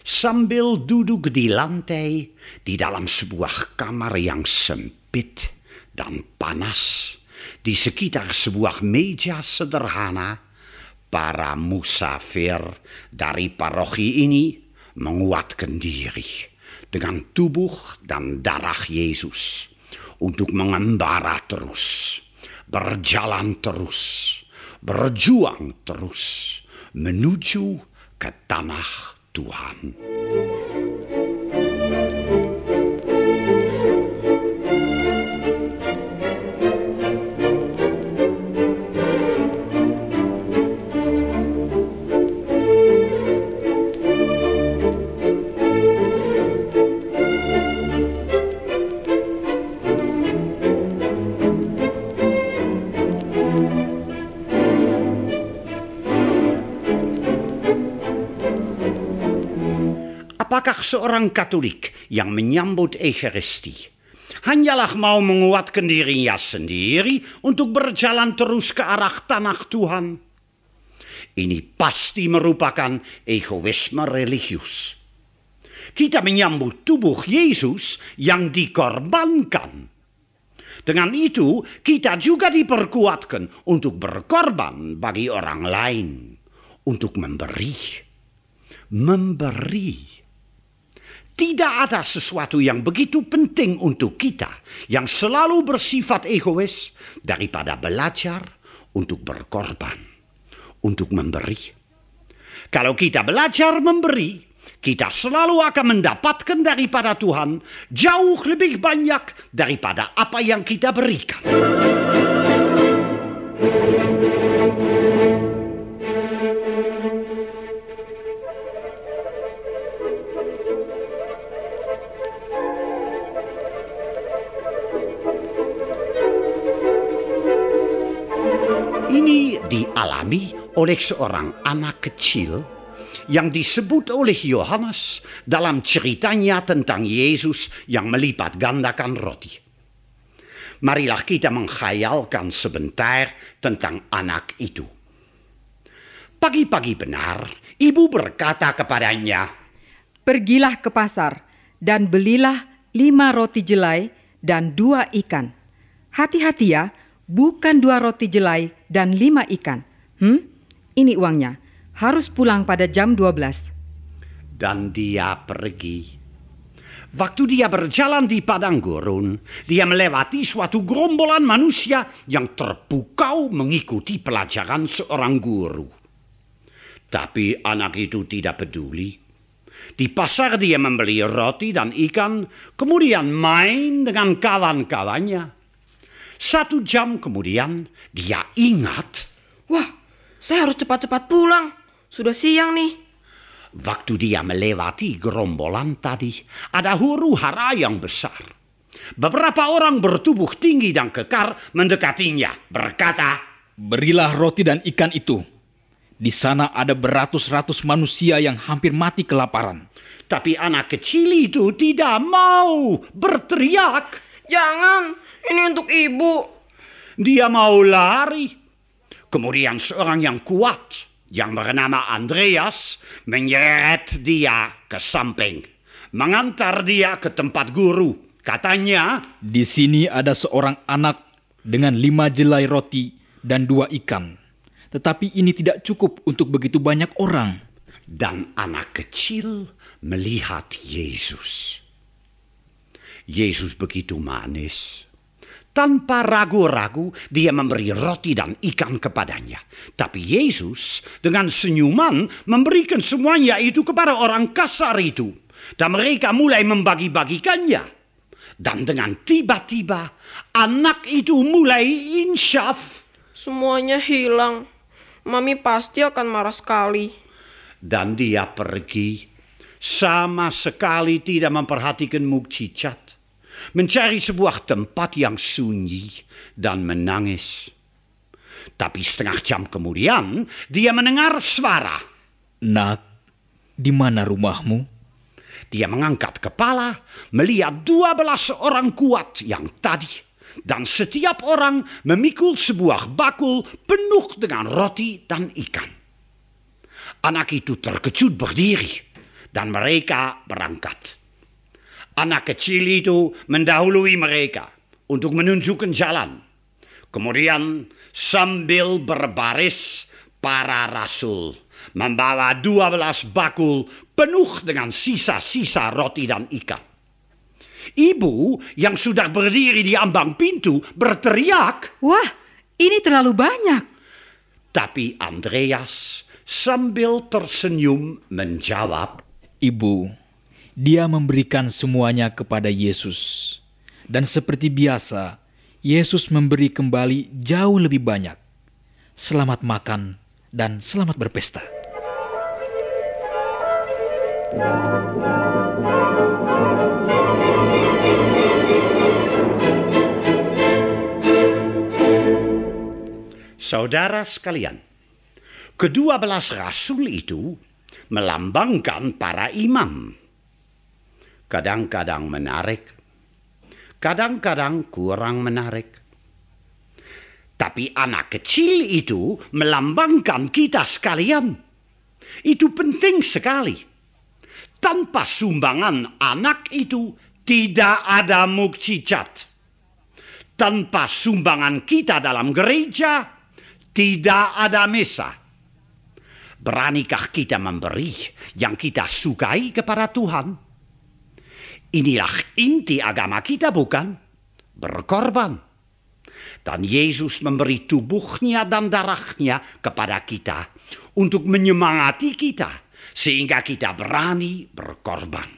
sambil duduk di lantai di dalam sebuah kamar yang sempit dan panas, di sekitar sebuah meja sederhana, para musafir dari paroki ini menguatkan diri dengan tubuh dan darah Yesus untuk mengembara terus, berjalan terus, berjuang terus menuju ke tanah Tuhan. Apakah seorang Katolik yang menyambut Ekaristi hanyalah mau menguatkan dirinya sendiri untuk berjalan terus ke arah tanah Tuhan? Ini pasti merupakan egoisme religius. Kita menyambut tubuh Yesus yang dikorbankan. Dengan itu, kita juga diperkuatkan untuk berkorban bagi orang lain, untuk memberi. Memberi. Tidak ada sesuatu yang begitu penting untuk kita yang selalu bersifat egois daripada belajar untuk berkorban, untuk memberi. Kalau kita belajar memberi, kita selalu akan mendapatkan daripada Tuhan jauh lebih banyak daripada apa yang kita berikan. Ini dialami oleh seorang anak kecil yang disebut oleh Yohanes dalam ceritanya tentang Yesus yang melipat gandakan roti. Marilah kita menghayalkan sebentar tentang anak itu. Pagi-pagi benar, ibu berkata kepadanya, Pergilah ke pasar dan belilah lima roti jelai dan dua ikan. Hati-hati ya, bukan dua roti jelai dan lima ikan. Hmm? Ini uangnya. Harus pulang pada jam 12. Dan dia pergi. Waktu dia berjalan di padang gurun, dia melewati suatu gerombolan manusia yang terpukau mengikuti pelajaran seorang guru. Tapi anak itu tidak peduli. Di pasar dia membeli roti dan ikan, kemudian main dengan kawan-kawannya. Satu jam kemudian dia ingat, Wah, Saya harus cepat-cepat pulang. Sudah siang nih. Waktu dia melewati gerombolan tadi, ada huru hara yang besar. Beberapa orang bertubuh tinggi dan kekar mendekatinya, berkata, Berilah roti dan ikan itu. Di sana ada beratus-ratus manusia yang hampir mati kelaparan. Tapi anak kecil itu tidak mau berteriak. Jangan, ini untuk ibu. Dia mau lari. Kemudian seorang yang kuat, yang bernama Andreas, menyeret dia ke samping. Mengantar dia ke tempat guru. Katanya, Di sini ada seorang anak dengan lima jelai roti dan dua ikan. Tetapi ini tidak cukup untuk begitu banyak orang. dan anak kecil melihat Yesus. Yesus begitu manis. Tanpa ragu-ragu dia memberi roti dan ikan kepadanya. Tapi Yesus dengan senyuman memberikan semuanya itu kepada orang kasar itu. Dan mereka mulai membagi-bagikannya. Dan dengan tiba-tiba anak itu mulai insyaf. Semuanya hilang. Mami pasti akan marah sekali. Dan dia pergi sama sekali tidak memperhatikan mukjizat. Mencari sebuah tempat yang sunyi dan menangis. Tapi setengah jam kemudian dia mendengar suara. Nak, di mana rumahmu? Dia mengangkat kepala melihat dua belas orang kuat yang tadi. Dan setiap orang memikul sebuah bakul penuh dengan roti dan ikan. Anak itu terkejut berdiri dan mereka berangkat. Anak kecil itu mendahului mereka untuk menunjukkan jalan. Kemudian sambil berbaris para rasul membawa dua belas bakul penuh dengan sisa-sisa roti dan ikan. Ibu yang sudah berdiri di ambang pintu berteriak, Wah, ini terlalu banyak. tapi Andreas sambil tersenyum menjawab, Ibu, dia memberikan semuanya kepada Yesus. Dan seperti biasa, Yesus memberi kembali jauh lebih banyak. Selamat makan dan selamat berpesta. Saudara sekalian, kedua belas rasul itu melambangkan para imam. Kadang-kadang menarik, kadang-kadang kurang menarik. Tapi anak kecil itu melambangkan kita sekalian. Itu penting sekali. Tanpa sumbangan anak itu tidak ada mukjizat. Tanpa sumbangan kita dalam gereja, tidak ada mesa. Beranikah kita memberi yang kita sukai kepada Tuhan? Inilah inti agama kita bukan? Berkorban. Dan Yesus memberi tubuhnya dan darahnya kepada kita untuk menyemangati kita sehingga kita berani berkorban.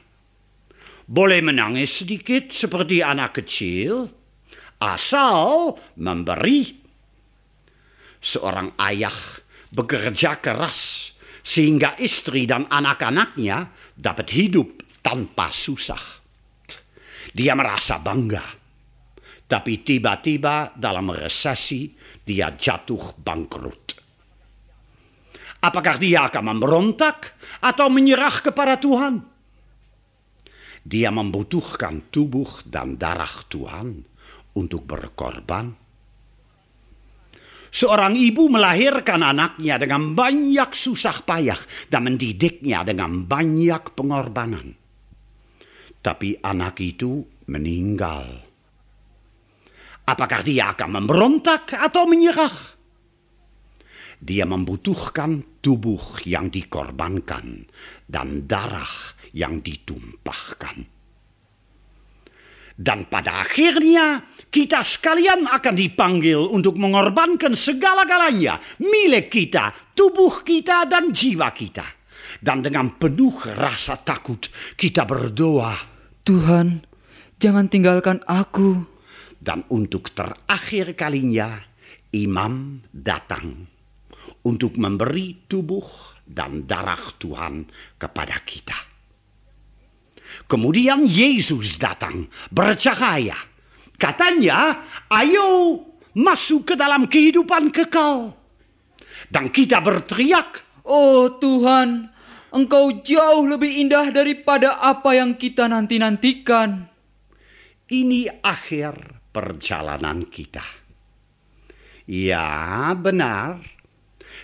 Boleh menangis sedikit seperti anak kecil asal memberi seorang ayah bekerja keras sehingga istri dan anak-anaknya dapat hidup tanpa susah. Dia merasa bangga. Tapi tiba-tiba dalam resesi dia jatuh bangkrut. Apakah dia akan memberontak atau menyerah kepada Tuhan? Dia membutuhkan tubuh dan darah Tuhan untuk berkorban. Seorang ibu melahirkan anaknya dengan banyak susah payah dan mendidiknya dengan banyak pengorbanan. Tapi anak itu meninggal. Apakah dia akan memberontak atau menyerah? Dia membutuhkan tubuh yang dikorbankan dan darah yang ditumpahkan. Dan pada akhirnya kita sekalian akan dipanggil untuk mengorbankan segala-galanya. Milik kita, tubuh kita dan jiwa kita. Dan dengan penuh rasa takut kita berdoa. Tuhan, jangan tinggalkan aku. Dan untuk terakhir kalinya imam datang untuk memberi tubuh dan darah Tuhan kepada kita. Kemudian Yesus datang bercahaya. Katanya, ayo masuk ke dalam kehidupan kekal. Dan kita berteriak, Oh Tuhan, Engkau jauh lebih indah daripada apa yang kita nanti-nantikan. Ini akhir perjalanan kita. Ya, benar.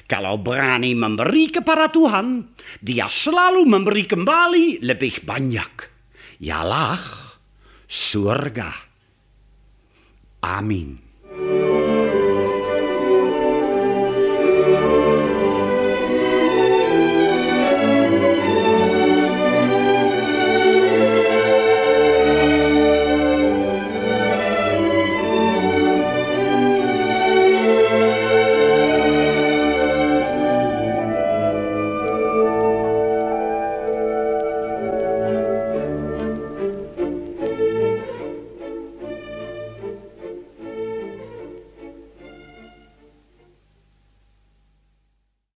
Kalau berani memberi kepada Tuhan, dia selalu memberi kembali lebih banyak. Yalah surga. Amin.